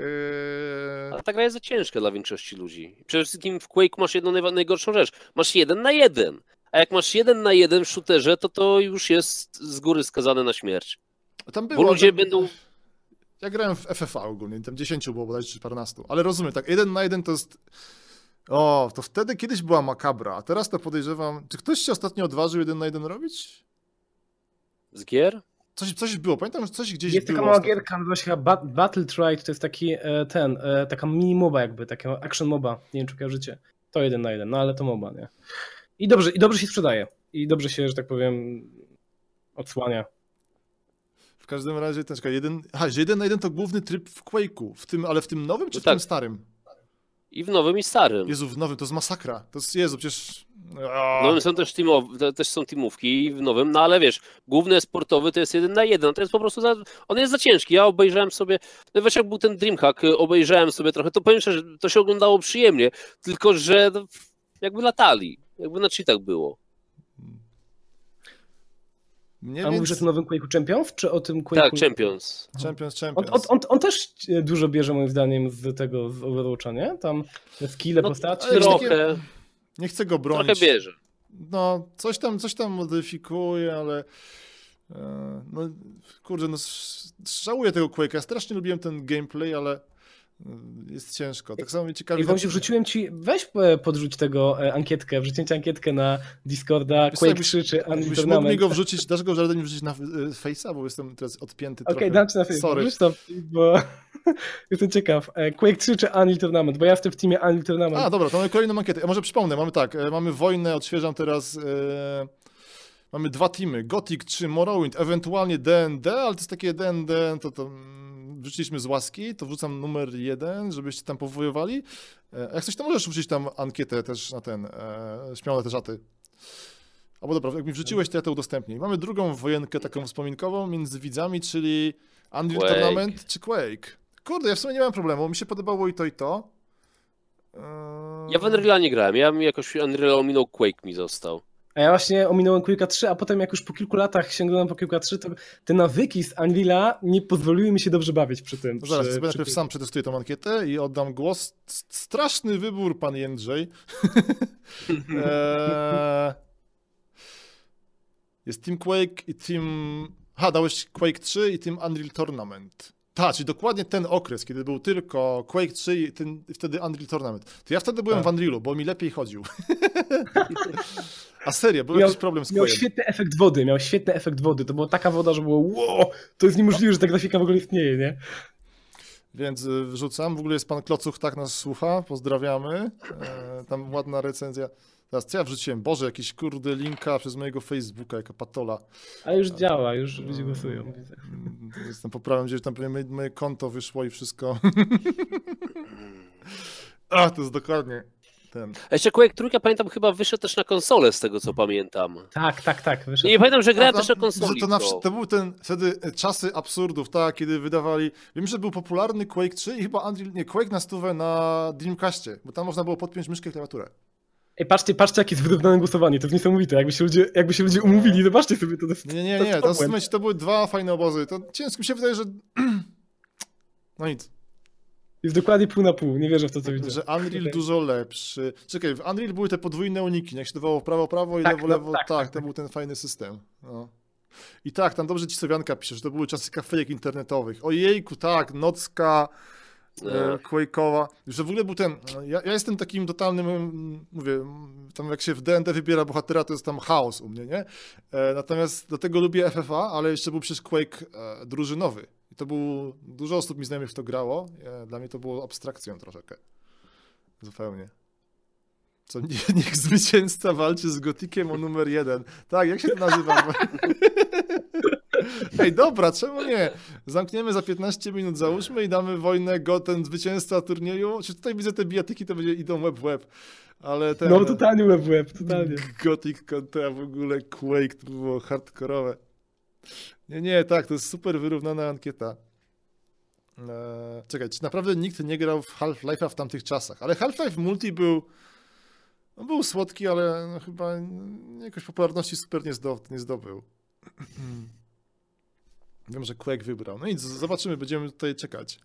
Ale ta gra jest za ciężka dla większości ludzi. Przede wszystkim w Quake masz jedną najgorszą rzecz. Masz jeden na jeden. A jak masz jeden na jeden w shooterze, to to już jest z góry skazane na śmierć. tam było... Bo ludzie tam, będą... Ja grałem w FFA ogólnie, tam 10 było bodajże czy paręnastu, ale rozumiem, tak, jeden na jeden to jest... O, to wtedy kiedyś była makabra, a teraz to podejrzewam... Czy ktoś się ostatnio odważył jeden na jeden robić? Z gier? Coś, coś było, pamiętam, że coś gdzieś Jest było. taka mała ostatnio. gierka, nazywa się Battle Trade, to jest taki e, ten, e, taka mini moba jakby, taka action moba, nie wiem czy kojarzycie. To jeden na jeden, no ale to moba, nie? I dobrze, i dobrze się sprzedaje. I dobrze się, że tak powiem, odsłania. W każdym razie, ten, czekaj, jeden, aha, że jeden na jeden to główny tryb w Quake'u, w tym, ale w tym nowym czy No w tak. tym starym? I w nowym i starym. Jezu, w nowym to jest masakra. To jest, Jezu, przecież... W nowym są też, teamow- te- też są teamówki w nowym, no ale wiesz, główny sportowy to jest jeden na jeden, to jest po prostu, za, on jest za ciężki. Ja obejrzałem sobie, no wiesz jak był ten Dreamhack, y, obejrzałem sobie trochę, to powiem szczerze, że to się oglądało przyjemnie, tylko że no, jakby latali, jakby na cheatach było. Nie A więc... mówisz o tym nowym Quake'u Champions, czy o tym Quake'u... Tak, Champions. Champions, On, Champions. on, on, on też dużo bierze moim zdaniem z tego, z Overwatcha, nie? Tam skille No, postaci. Trochę, takie- Nie chcę go bronić. trochę bierze. No, coś tam, coś tam modyfikuje, ale... e, No, kurde, no żałuję tego Quake'a. Strasznie lubiłem ten gameplay, ale jest ciężko. Tak samo mnie ciekawi... Wrzuciłem ci, weź e, podrzuć tego e, ankietkę, wrzuciłem ci ankietkę na Discorda, Wiesz Quake jakbyś- 3 czy Jakbyś mógł mi go wrzucić, dasz go żaden wrzucić na e, Face'a, bo jestem teraz odpięty Okej, trochę. dam ci na to, bo jestem ciekaw. Quake 3 czy Unreal Tournament, bo ja jestem w teamie Unreal Tournament. A, dobra, to mamy kolejną ankietę. Ja może przypomnę, mamy tak, mamy wojnę, odświeżam teraz. Mamy dwa teamy, Gothic czy Morrowind, ewentualnie D&D, ale to jest takie D&D, to, to mm, wrzuciliśmy z łaski, to wrzucam numer jeden, żebyście tam powojowali. E, jak coś, to możesz wrzucić tam ankietę też na ten, e, śmiałe te żaty. Albo dobra, jak mi wrzuciłeś, to ja to udostępnię. Mamy drugą wojenkę taką wspominkową między widzami, czyli Unreal Quake. Tournament czy Quake. Kurde, ja w sumie nie mam problemu, mi się podobało i to i to. Eee, Ja w Unreal'a nie grałem, ja mi jakoś Unreal ominął Quake mi został. A ja właśnie ominąłem Quake'a 3, a potem jak już po kilku latach sięgnąłem po Quake'a 3, to te nawyki z Unreal'a nie pozwoliły mi się dobrze bawić przy tym. No zaraz, przy, przy najpierw tym. sam przetestuję tą ankietę i oddam głos. Straszny wybór, pan Jędrzej. eee, jest Team Quake i Team... Ha, dałeś Quake 3 i Team Unreal Tournament. Tak, czyli dokładnie ten okres, kiedy był tylko Quake 3 i ten, wtedy Unreal Tournament. To ja wtedy byłem Tak. w Unrealu, bo mi lepiej chodził. A serio, był Miał- jakiś problem z Miał Quake'em. świetny efekt wody, miał świetny efekt wody. To była taka woda, że było wow, to jest niemożliwe, że ta grafika w ogóle istnieje, nie? Więc y, wrzucam. W ogóle jest pan Klocuch, tak nas słucha. Pozdrawiamy. E, tam ładna recenzja. Teraz co ja wrzuciłem? Boże, jakiś kurde linka przez mojego Facebooka, jaka patola. Ale już działa, już ludzie głosują. widzę. Mm, Jestem poprawem, gdzieś tam pewnie moje, konto wyszło i wszystko. A, to jest dokładnie ten. A jeszcze Quake trójka pamiętam chyba wyszedł też na konsolę z tego co pamiętam. Tak, tak, tak. Wyszedł. Nie, nie pamiętam, że grałem A, też na konsoli. to, na, to. to był ten wtedy e, czasy absurdów, tak, kiedy wydawali. Wiem, że był popularny Quake 3 i chyba Unreal, nie, Quake na stówę na Dreamcastie, bo tam można było podpiąć myszkę i klawiaturę. Ej, patrzcie, patrzcie, jakie jest wyrównane głosowanie, to jest niesamowite. Jakby się ludzie, jakby się ludzie umówili, zobaczcie sobie, to jest... Nie, nie, nie, to nie. jest To, obłęd. słuchajcie, to były dwa fajne obozy. To ciężko mi się wydaje, że. No nic. Jest dokładnie pół na pół, nie wierzę w to, co widzę. Że Unreal Okej. dużo lepszy. Czekaj, w Unreal były te podwójne uniki, jak się dawało w prawo, prawo i Tak, lewo, no, lewo. tak, Tak, tak, to tak. był ten fajny system. No. I tak, tam dobrze ci Sowianka pisze, że to były czasy kafejek internetowych. Ojejku, tak, nocka. E, No. Quake'owa, że w ogóle był ten, ja, ja jestem takim totalnym, mm, mówię, mm, tam jak się w D&D wybiera bohatera, to jest tam chaos u mnie, nie? E, natomiast do tego lubię FFA, ale jeszcze był przecież Quake e, drużynowy. I to był, dużo osób mi znajomych w to grało, e, dla mnie to było abstrakcją troszeczkę. Zupełnie. Co, nie, niech zwycięzca walczy z Gotikiem o numer jeden. Tak, jak się to nazywa? Ej, dobra, czemu nie? Zamkniemy za 15 minut, załóżmy i damy wojnę, go, ten zwycięzca turnieju. Czy tutaj widzę te bijatyki, to będzie idą web web. Ale ten No totalnie web web, totalnie. Gothic kontra w ogóle Quake, to było hardkorowe. Nie, nie, tak, to jest super wyrównana ankieta. Eee, czekaj, czy naprawdę nikt nie grał w Half-Life'a w tamtych czasach? Ale Half-Life Multi był no był słodki, ale no, chyba jakoś popularności super nie, nie zdobył. Wiem, że Quake wybrał. No nic, zobaczymy, będziemy tutaj czekać.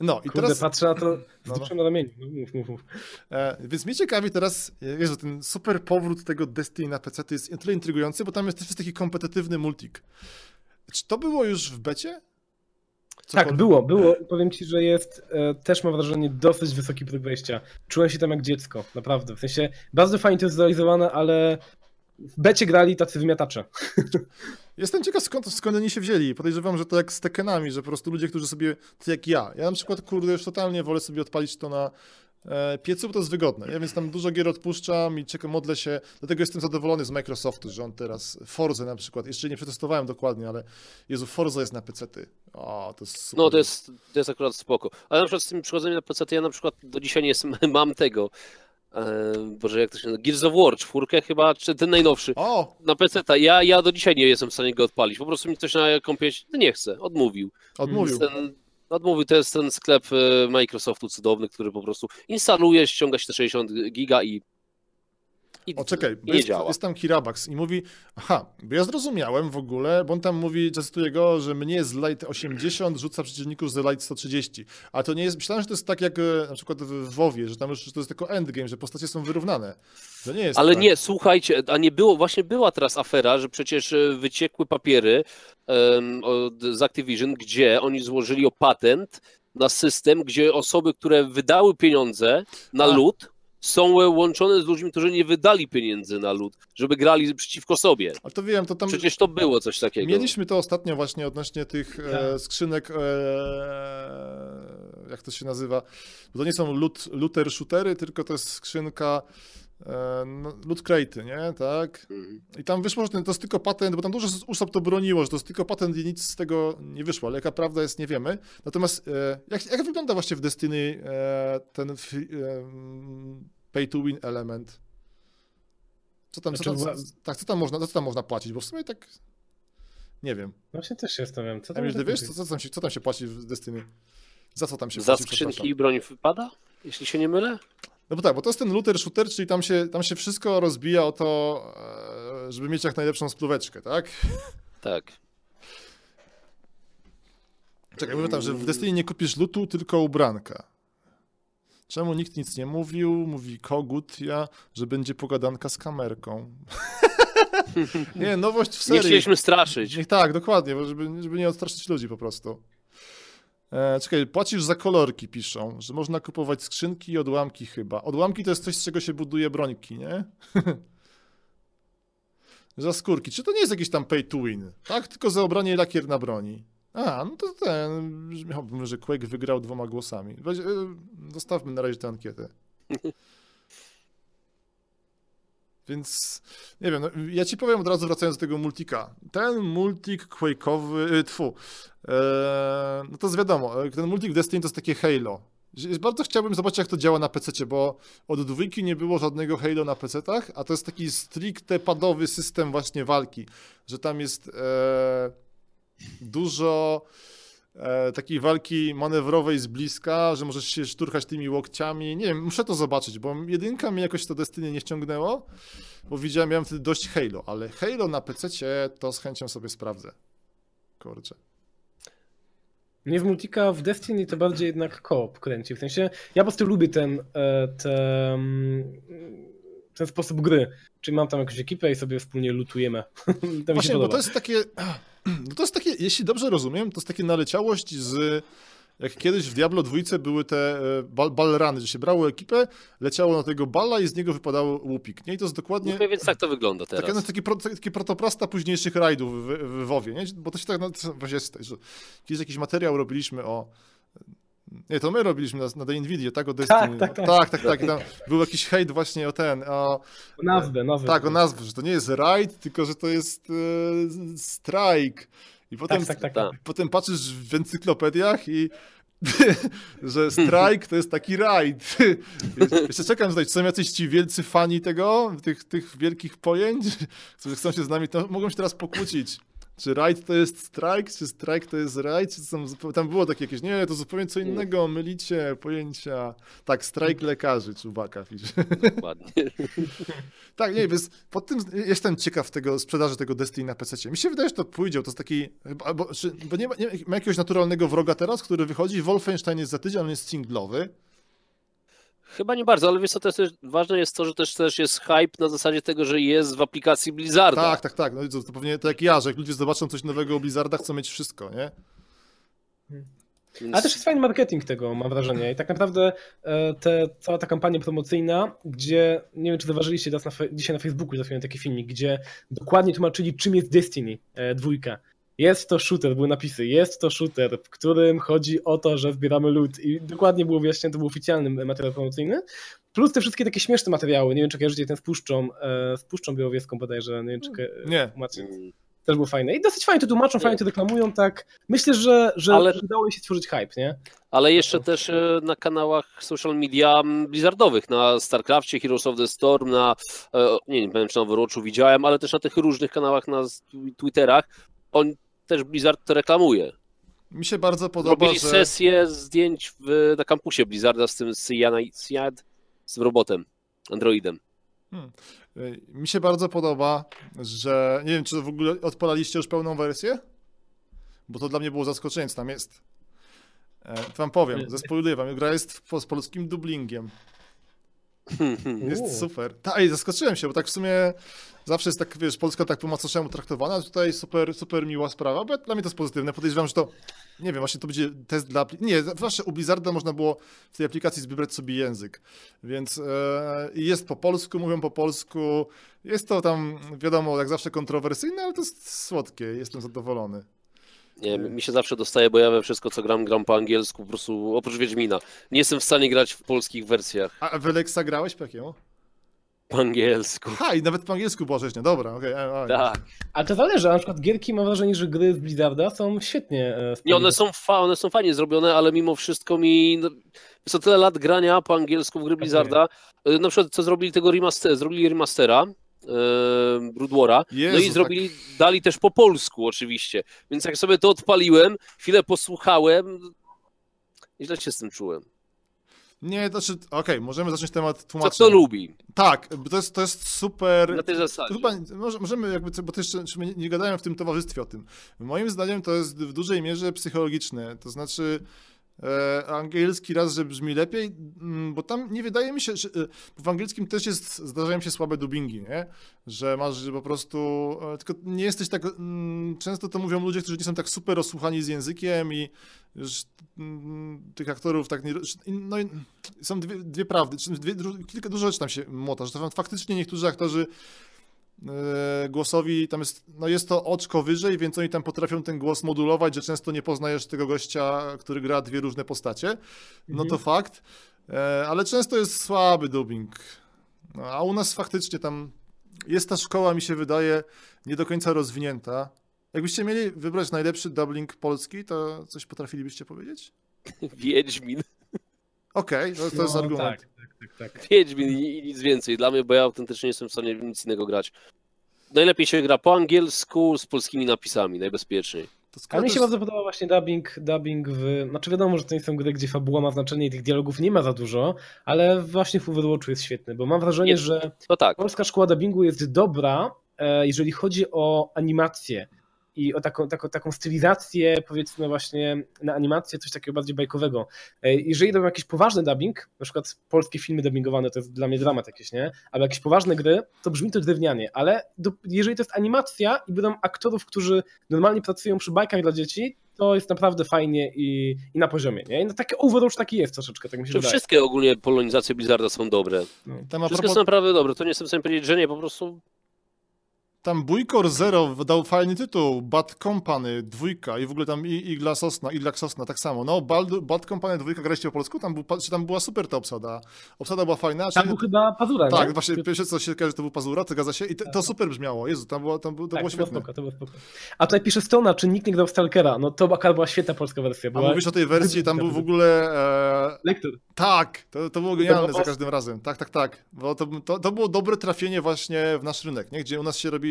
No i Kurde, teraz... patrzę na to No, no. na ramieniu. No, mów, mów, mów. E, więc mnie ciekawi teraz, Jezu, ten super powrót tego Destiny na PC to jest o tyle intrygujący, bo tam jest też taki kompetytywny multik. Czy to było już w becie? Tak, było, było. Powiem ci, że jest, e, też mam wrażenie, dosyć wysoki próg wejścia. Czułem się tam jak dziecko, naprawdę. W sensie, bardzo fajnie to jest zrealizowane, ale w becie grali tacy wymiatacze. Jestem ciekaw skąd, skąd oni się wzięli. Podejrzewam, że to jak z Tekkenami, że po prostu ludzie, którzy sobie, tak jak ja. Ja na przykład, kurde, już totalnie wolę sobie odpalić to na e, piecu, bo to jest wygodne. Ja więc tam dużo gier odpuszczam i czekam, modlę się. Dlatego jestem zadowolony z Microsoftu, że on teraz Forza na przykład, jeszcze nie przetestowałem dokładnie, ale Jezu, Forza jest na PC-ty. O, to jest super. No to jest, to jest akurat spoko. Ale na przykład z tym przychodzeniem na PC, to ja na przykład do dzisiaj nie jestem, mam tego. E, Boże, jak to się nazywa? Gears of War, czwórkę chyba, czy ten najnowszy. O, Na PC, ja, ja do dzisiaj nie jestem w stanie go odpalić. Po prostu mi ktoś na kompie no nie chce, odmówił. odmówił. Ten, odmówił, to jest ten sklep e, Microsoftu cudowny, który po prostu instaluje, ściąga się te 60 giga i. i O, czekaj, i jest, działa. jest tam Kirabax i mówi, aha, bo ja zrozumiałem w ogóle, bo on tam mówi, cytuję go, że mnie z light 80 rzuca przeciwników z light 130, a to nie jest, myślałem, że to jest tak jak e, na przykład w WoWie, że tam już że to jest tylko endgame, że postacie są wyrównane. To nie jest Ale tak. nie, słuchajcie, a nie było, właśnie była teraz afera, że przecież e, wyciekły papiery od, z Activision, gdzie oni złożyli o patent na system, gdzie osoby, które wydały pieniądze na A. lód, są łączone z ludźmi, którzy nie wydali pieniędzy na lód, żeby grali przeciwko sobie. Ale to wiem, to tam Przecież to było coś takiego. mieliśmy to ostatnio właśnie odnośnie tych e, Tak. skrzynek, e, jak to się nazywa, bo to nie są loot, looter shootery, tylko to jest skrzynka no, loot crate, nie, tak? Mhm. I tam wyszło, że ten, to jest tylko patent, bo tam dużo osób to broniło, że to jest tylko patent i nic z tego nie wyszło, ale jaka prawda jest, nie wiemy. Natomiast e, jak, jak wygląda właśnie w Destiny e, ten e, pay to win element? Co tam, co Znaczy, tam, tak, co tam można, co tam można płacić? Bo w sumie tak. Nie wiem. Właśnie też się zastanawiam, co tam Emil, wiesz, co, co, tam się, co tam się płaci w Destiny? Za co tam się Za płaci? skrzynki przepraszam? i broń wypada? Jeśli się nie mylę? No bo tak, bo to jest ten looter shooter, czyli tam się, tam się wszystko rozbija o to, e, żeby mieć jak najlepszą spluweczkę, tak? Tak. Czekaj, mówię tam, że w Destiny nie kupisz lootu, tylko ubranka. Czemu nikt nic nie mówił? Mówi Kogut, ja, że będzie pogadanka z kamerką. nie, nowość w Nie serii. chcieliśmy straszyć. Niech tak, dokładnie, żeby, żeby nie odstraszyć ludzi po prostu. E, czekaj, płacisz za kolorki, piszą, że można kupować skrzynki i odłamki chyba. Odłamki to jest coś, z czego się buduje brońki, nie? za skórki. Czy to nie jest jakiś tam pay to win? Tak? Tylko za obranie lakier na broni. A, no to ten, brzmiałbym, że Quake wygrał dwoma głosami. Weź, e, zostawmy na razie tę ankietę. Więc nie wiem, no, ja ci powiem od razu wracając do tego multika. Ten multik Quake'owy, y, tfu, e, no to jest wiadomo, ten multik Destiny to jest takie Halo. Bardzo chciałbym zobaczyć, jak to działa na PC, bo od dwójki nie było żadnego Halo na PC-tach, a to jest taki stricte padowy system właśnie walki, że tam jest e, dużo e, takiej walki manewrowej z bliska, że możesz się szturchać tymi łokciami. Nie wiem, muszę to zobaczyć, bo jedynka mnie jakoś to Destiny nie ściągnęło, bo widziałem, miałem wtedy dość Halo, ale Halo na PC to z chęcią sobie sprawdzę. Kurczę. Mnie w Multika w Destiny to bardziej jednak koop kręci. W sensie, ja po prostu lubię ten, e, ten, ten sposób gry. Czyli mam tam jakąś ekipę i sobie wspólnie lutujemy. to Właśnie, bo to jest takie, no to jest takie, jeśli dobrze rozumiem, to jest takie naleciałość z, jak kiedyś w Diablo dwójce były te e, bal, balrany, że się brało ekipę, leciało na tego bala i z niego wypadał łupik, nie? I to jest dokładnie... No, więcej tak to wygląda teraz. Taka, no, taki, pro, taki protoplasta późniejszych rajdów w, w WoWie, nie? Bo to się tak, no, to właśnie jest, że kiedyś jakiś materiał robiliśmy o... Nie, to my robiliśmy na, na The Nvidia, tak? O Destiny. tak, tak. tak, tak, tak. I tam był jakiś hejt właśnie o ten, o... O nazwę, nazwę. Tak, o nazwę, że to nie jest raid, tylko że to jest e, strike. I potem, tak, tak, tak, tak. tak. potem patrzysz w encyklopediach i że strike to jest taki raid. Jeszcze czekam, znać, są jacyś ci wielcy fani tego, tych, tych wielkich pojęć, którzy chcą się z nami, to mogą się teraz pokłócić. Czy raid to jest strike, czy strike to jest raid, czy zupeł- tam było takie jakieś, nie, to zupełnie co innego, mylicie pojęcia. Tak, strajk lekarzy, czubaka, pisze. Dokładnie. Tak, nie, więc pod tym jestem ciekaw tego sprzedaży tego Destiny na PC. Mi się wydaje, że to pójdzie, to jest taki, bo, czy, bo nie, ma, nie ma jakiegoś naturalnego wroga teraz, który wychodzi, Wolfenstein jest za tydzień, on jest singlowy. Chyba nie bardzo, ale wiesz co, też ważne jest to, że też, też jest hype na zasadzie tego, że jest w aplikacji Blizzarda. Tak, tak, tak, no i to, to pewnie tak jak ja, że jak ludzie zobaczą coś nowego o Blizzarda, chcą mieć wszystko, nie? Więc... Ale też jest fajny marketing tego, mam wrażenie. I tak naprawdę e, te, cała ta kampania promocyjna, gdzie, nie wiem czy zauważyliście teraz na, dzisiaj na Facebooku, zasłoniłem taki filmik, gdzie dokładnie tłumaczyli czym jest Destiny e, dwójka. Jest to shooter, były napisy, jest to shooter, w którym chodzi o to, że zbieramy loot i dokładnie było wyjaśnione, to był oficjalny materiał promocyjny. Plus te wszystkie takie śmieszne materiały, nie wiem czy kojarzycie ten z Puszczą, e, z Puszczą Białowieską bodajże, nie wiem czy Nie. macie. Mm, Też było fajne. I dosyć fajnie to tłumaczą, Nie. fajnie to reklamują, tak. Myślę, że, że Ale- udało im się stworzyć hype, nie? Ale jeszcze też e, na kanałach social media Blizzardowych, na StarCraftie, Heroes of the Storm, na, e, nie, nie wiem czy na Overwatchu widziałem, ale też na tych różnych kanałach na Twitterach, on też Blizzard to reklamuje. Mi się bardzo podoba, Robili że... sesję zdjęć w, na kampusie Blizzarda z tym Cyad, z robotem, androidem. Y, Mi się bardzo podoba, że nie wiem, czy w ogóle odpalaliście już pełną wersję? Bo to dla mnie było zaskoczenie, co tam jest. E, to wam powiem, zespoiluję wam, gra jest w- z polskim dublingiem. Jest super. Tak, i zaskoczyłem się, bo tak w sumie zawsze jest tak, wiesz, Polska tak po macoszemu traktowana, tutaj super, super miła sprawa, bo dla mnie to jest pozytywne. Podejrzewam, że to, nie wiem, właśnie to będzie test dla... Nie, zawsze u Blizzarda można było w tej aplikacji wybrać sobie język, więc e, jest po polsku, mówią po polsku, jest to tam, wiadomo, jak zawsze kontrowersyjne, ale to jest słodkie, jestem zadowolony. Nie, mi się zawsze dostaje, bo ja we wszystko co gram, gram po angielsku, po prostu oprócz Wiedźmina. Nie jestem w stanie grać w polskich wersjach A w Alexa grałeś po jakiemu? po angielsku. Aha, i nawet po angielsku była rzeźnia, dobra, okej. a, a, Tak. Ale to zależy, a na przykład gierki mam wrażenie, że gry z Blizzarda są świetnie e, Nie, one są, fa- one są fajnie zrobione, ale mimo wszystko mi. No, co tyle lat grania po angielsku w gry Blizzarda. y, Na przykład, co zrobili tego remaster, zrobili remastera e, Broodwara. No i tak. zrobili, dali też po polsku oczywiście. Więc jak sobie to odpaliłem, chwilę posłuchałem, źle się z tym czułem. Nie, to znaczy, okej, możemy zacząć temat Co tłumaczenia. kto lubi, Tak, bo to jest, to jest super. na tej zasadzie. To chyba może, możemy jakby, co- bo to my nie, nie gadałem w tym towarzystwie o tym. Moim zdaniem to jest w dużej mierze psychologiczne. To znaczy angielski raz, że brzmi lepiej, mm, bo tam nie wydaje mi się, że e, w angielskim też jest, zdarzają się słabe dubbingi, nie? Że masz po prostu, e, tylko nie jesteś tak, mm, często to mówią ludzie, którzy nie są tak super osłuchani z językiem i już, mm, tych aktorów tak nie, no są dwie, dwie prawdy, dwie, kilka dużo rzeczy tam się mota, że faktycznie niektórzy aktorzy e, głosowi, tam jest, no jest to oczko wyżej, więc oni tam potrafią ten głos modulować, że często nie poznajesz tego gościa, który gra dwie różne postacie. No to fakt, e, ale często jest słaby dubbing. No, a u nas faktycznie tam jest ta szkoła, mi się wydaje, nie do końca rozwinięta. Jakbyście mieli wybrać najlepszy dubbing polski, to coś potrafilibyście powiedzieć? Wiedźmin. Okej, to, to jest No, argument. Tak, tak, tak, tak. Wiedźmin i, nic więcej dla mnie, bo ja autentycznie nie jestem w stanie nic innego grać. Najlepiej się gra po angielsku z polskimi napisami, najbezpieczniej. To A mi się jest- bardzo podoba właśnie dubbing, dubbing w... Znaczy wiadomo, że to nie są gry, gdzie fabuła ma znaczenie i tych dialogów nie ma za dużo, ale właśnie w Overwatchu jest świetny, bo mam wrażenie, Jest. że tak, polska szkoła dubbingu jest dobra, e, jeżeli chodzi o animację i o taką, taką, taką stylizację, powiedzmy właśnie na animację, coś takiego bardziej bajkowego. E, Jeżeli robią jakiś poważny dubbing, na przykład polskie filmy dubbingowane, to jest dla mnie dramat jakieś, nie? Ale jakieś poważne gry, to brzmi to drewnianie, ale do, jeżeli to jest animacja i będą aktorów, którzy normalnie pracują przy bajkach dla dzieci, to jest naprawdę fajnie i, i na poziomie, nie? I no taki Overwatch taki jest troszeczkę, tak mi się wydaje. wszystkie ogólnie polonizacje Blizzarda są dobre. A Wszystkie propos, są naprawdę dobre, to nie jestem w stanie powiedzieć, że nie, po prostu tam Bójkor Zero dał fajny tytuł, Bad Company dwójka i w ogóle tam i Igla Sosna, Igla Sosna tak samo. No, Bald, Bad Company dwójka graliście po polsku, tam, był, czy tam była super ta obsada. Obsada była fajna. Tam czy- był chyba Pazura, nie? tak, właśnie pierwsze co się każe, to był Pazura, to zgadza się i to, to super brzmiało. Jezu, tam było, tam, było- to Tak, było to było świetne. spoko, to było spoko. A tutaj pisze Stona, czy nikt nie grał Stalkera? No to akurat była świetna polska wersja. A Była... mówisz o tej wersji, tam był w ogóle... E, Lektor. tak, to, to było genialne było za każdym razem. Tak, tak, tak. Bo to, to, to było dobre trafienie właśnie w nasz rynek, nie? gdzie u nas się robi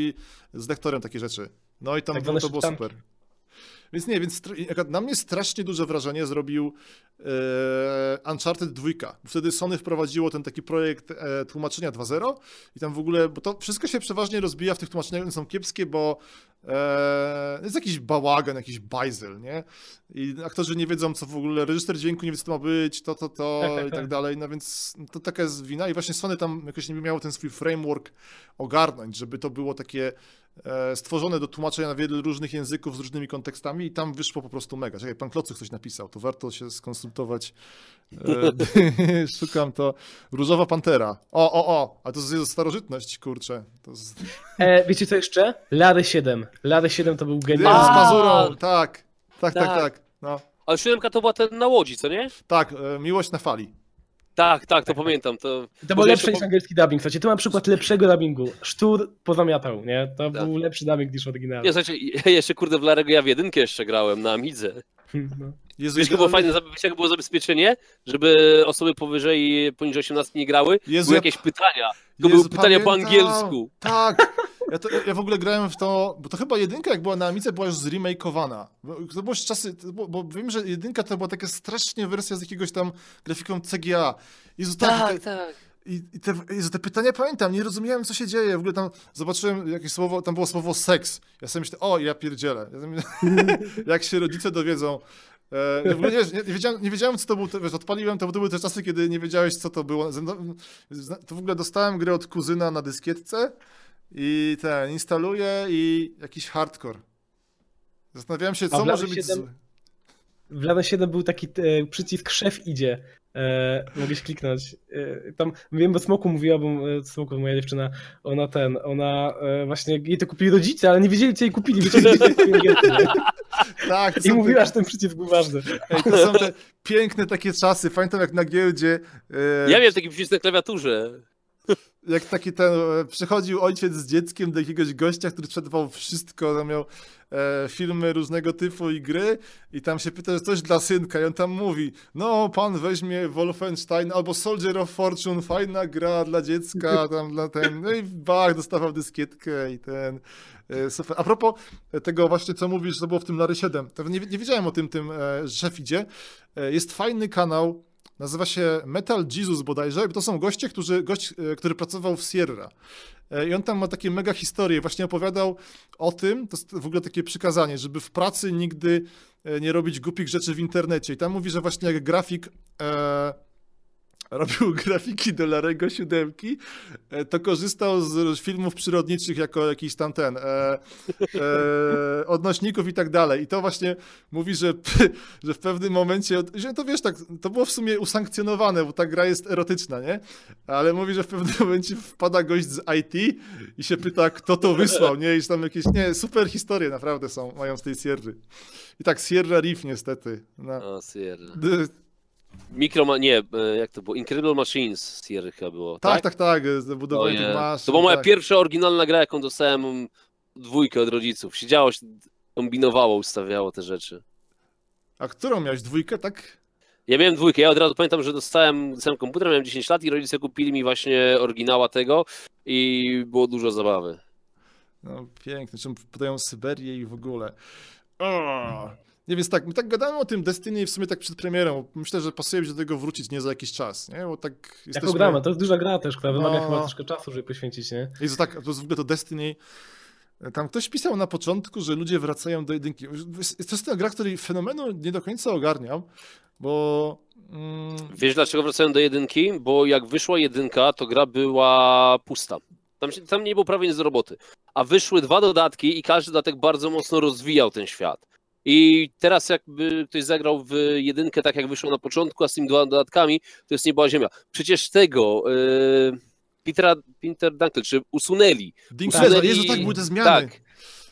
z lektorem takie rzeczy. No i tam Tak było, to było super. Więc nie, więc na mnie strasznie duże wrażenie zrobił e, Uncharted 2. Bo wtedy Sony wprowadziło ten taki projekt e, tłumaczenia 2.0 i tam w ogóle, bo to wszystko się przeważnie rozbija w tych tłumaczeniach, one są kiepskie, bo e, jest jakiś bałagan, jakiś bajzel, nie? I aktorzy nie wiedzą, co w ogóle, reżyser dźwięku nie wie, co to ma być, to, to, to Tak, tak, i tak tak. dalej, no więc to taka jest wina i właśnie Sony tam jakoś nie miało ten swój framework ogarnąć, żeby to było takie e, stworzone do tłumaczenia na wiele różnych języków z różnymi kontekstami i tam wyszło po prostu mega. Czekaj, pan Klocuch coś napisał, to warto się skonsultować. E, szukam to. Różowa Pantera. O, o, o, a to jest starożytność, kurczę. To z, E, wiecie co jeszcze? Lary 7. Lary 7 to był z genialny. A! pazurą, tak. Tak, tak, Tak. tak. No, Ale siódemka to była ten na łodzi, co nie? tak, e, miłość na fali. Tak, tak, to pamiętam. To, To był lepszy niż angielski dubbing. Słuchajcie, tu mam przykład lepszego dubbingu. Sztur pozamiatał, nie? To Tak. był lepszy dubbing niż oryginalny. Nie, słuchajcie, ja jeszcze kurde w Larego ja w jedynkę jeszcze grałem na Amidze. No. Jezu, Wiesz, było fajne, wiecie, było zabezpieczenie? Żeby osoby powyżej, poniżej 18 nie grały? Jezu, Były ja- jakieś pytania. Jezu, były pytania po angielsku. Tak. Ja, to, ja w ogóle grałem w to, bo to chyba jedynka jak była na Amice była już zremakeowana. Bo- To było czasy, to było, bo wiem, że jedynka to była taka strasznie wersja z jakiegoś tam grafiką CGA. Jezu, tak, te, tak. i, i te, Jezu, te pytania pamiętam, nie rozumiałem co się dzieje. W ogóle tam zobaczyłem jakieś słowo, tam było słowo seks. Ja sobie myślę, o ja pierdzielę. Ja sobie jak się rodzice dowiedzą. E, w ogóle nie, nie, nie, wiedziałem, nie wiedziałem, co to był, wiesz, odpaliłem, to były te czasy, kiedy nie wiedziałeś, co to było. To w ogóle dostałem grę od kuzyna na dyskietce i ten, instaluję i jakiś hardcore. Zastanawiałem się, co może Lady być 7? złe. W Lada 7 był taki e, przycisk szef idzie. E, mogłeś kliknąć. E, tam wiem, bo Smoku mówiła, bo e, Smoku, moja dziewczyna, ona ten, ona e, właśnie jej to kupili rodzice, ale nie wiedzieli, co jej kupili. Gierki, nie? Tak, to I są mówiła, te, że ten przycisk był ważny. ej, to są te piękne takie czasy. Pamiętam jak na giełdzie. E, Ja miałem taki przycisk na klawiaturze. Jak taki ten, e, przychodził ojciec z dzieckiem do jakiegoś gościa, który sprzedawał wszystko, tam miał e, filmy różnego typu i gry i tam się pyta, że coś dla synka i on tam mówi, no pan weźmie Wolfenstein albo Soldier of Fortune, fajna gra dla dziecka, tam dla ten, no i bach, dostawał dyskietkę i ten, e, super. A propos tego właśnie, co mówisz, to było w tym Lary 7, to nie, nie wiedziałem o tym, tym że szef idzie, e, jest fajny kanał, Nazywa się Metal Jesus bodajże. To są goście, którzy, gość, e, który pracował w Sierra. E, I on tam ma takie mega historie. Właśnie opowiadał o tym, to jest w ogóle takie przykazanie, żeby w pracy nigdy e, nie robić głupich rzeczy w internecie. I tam mówi, że właśnie jak grafik e, robił grafiki do Larego siódemki, e, to korzystał z filmów przyrodniczych jako jakiś tam ten, e, e, odnośników i tak dalej. I to właśnie mówi, że, że w pewnym momencie, że to wiesz, tak, to było w sumie usankcjonowane, bo ta gra jest erotyczna, nie? Ale mówi, że w pewnym momencie wpada gość z IT i się pyta, kto to wysłał, nie? I tam jakieś, nie, super historie naprawdę są, mają z tej Sierry. I tak, Sierra Reef niestety. No. O, Sierra. Mikro, nie, e, jak to było? Incredible Machines Sierra chyba było, Tak, tak? tak, tak, z budowanie tych maszyn. To była moja tak. pierwsza oryginalna gra, jaką dostałem dwójkę od rodziców. Siedziało, się, kombinowało, ustawiało te rzeczy. A którą miałeś? Dwójkę, tak? Ja miałem dwójkę, ja od razu pamiętam, że dostałem, dostałem komputer, miałem 10 lat i rodzice kupili mi właśnie oryginała tego i było dużo zabawy. No piękne, czym podają Syberię i w ogóle. O! Nie, więc tak, my tak gadamy o tym Destiny w sumie tak przed premierą. Myślę, że pasuje do tego wrócić nie za jakiś czas, nie? Bo tak Jak jesteśmy... gramy, to jest duża gra też, która wymaga No. chyba troszkę czasu, żeby poświęcić, nie? Jezu, tak, to jest w ogóle to Destiny... Tam ktoś pisał na początku, że ludzie wracają do jedynki. To jest ta gra, której fenomenu nie do końca ogarniam, bo... Mm, Wiesz dlaczego wracałem do jedynki? Bo jak wyszła jedynka, to gra była pusta. Tam, tam nie było prawie nic do roboty. A wyszły dwa dodatki i każdy dodatek bardzo mocno rozwijał ten świat. I teraz jakby ktoś zagrał w jedynkę tak jak wyszło na początku, a z tymi dwoma dodatkami, to jest nieba ziemia. Przecież tego yy, Petera, Peter Dunkle, czy usunęli. Usunęli- Jezu, tak były te zmiany. Tak.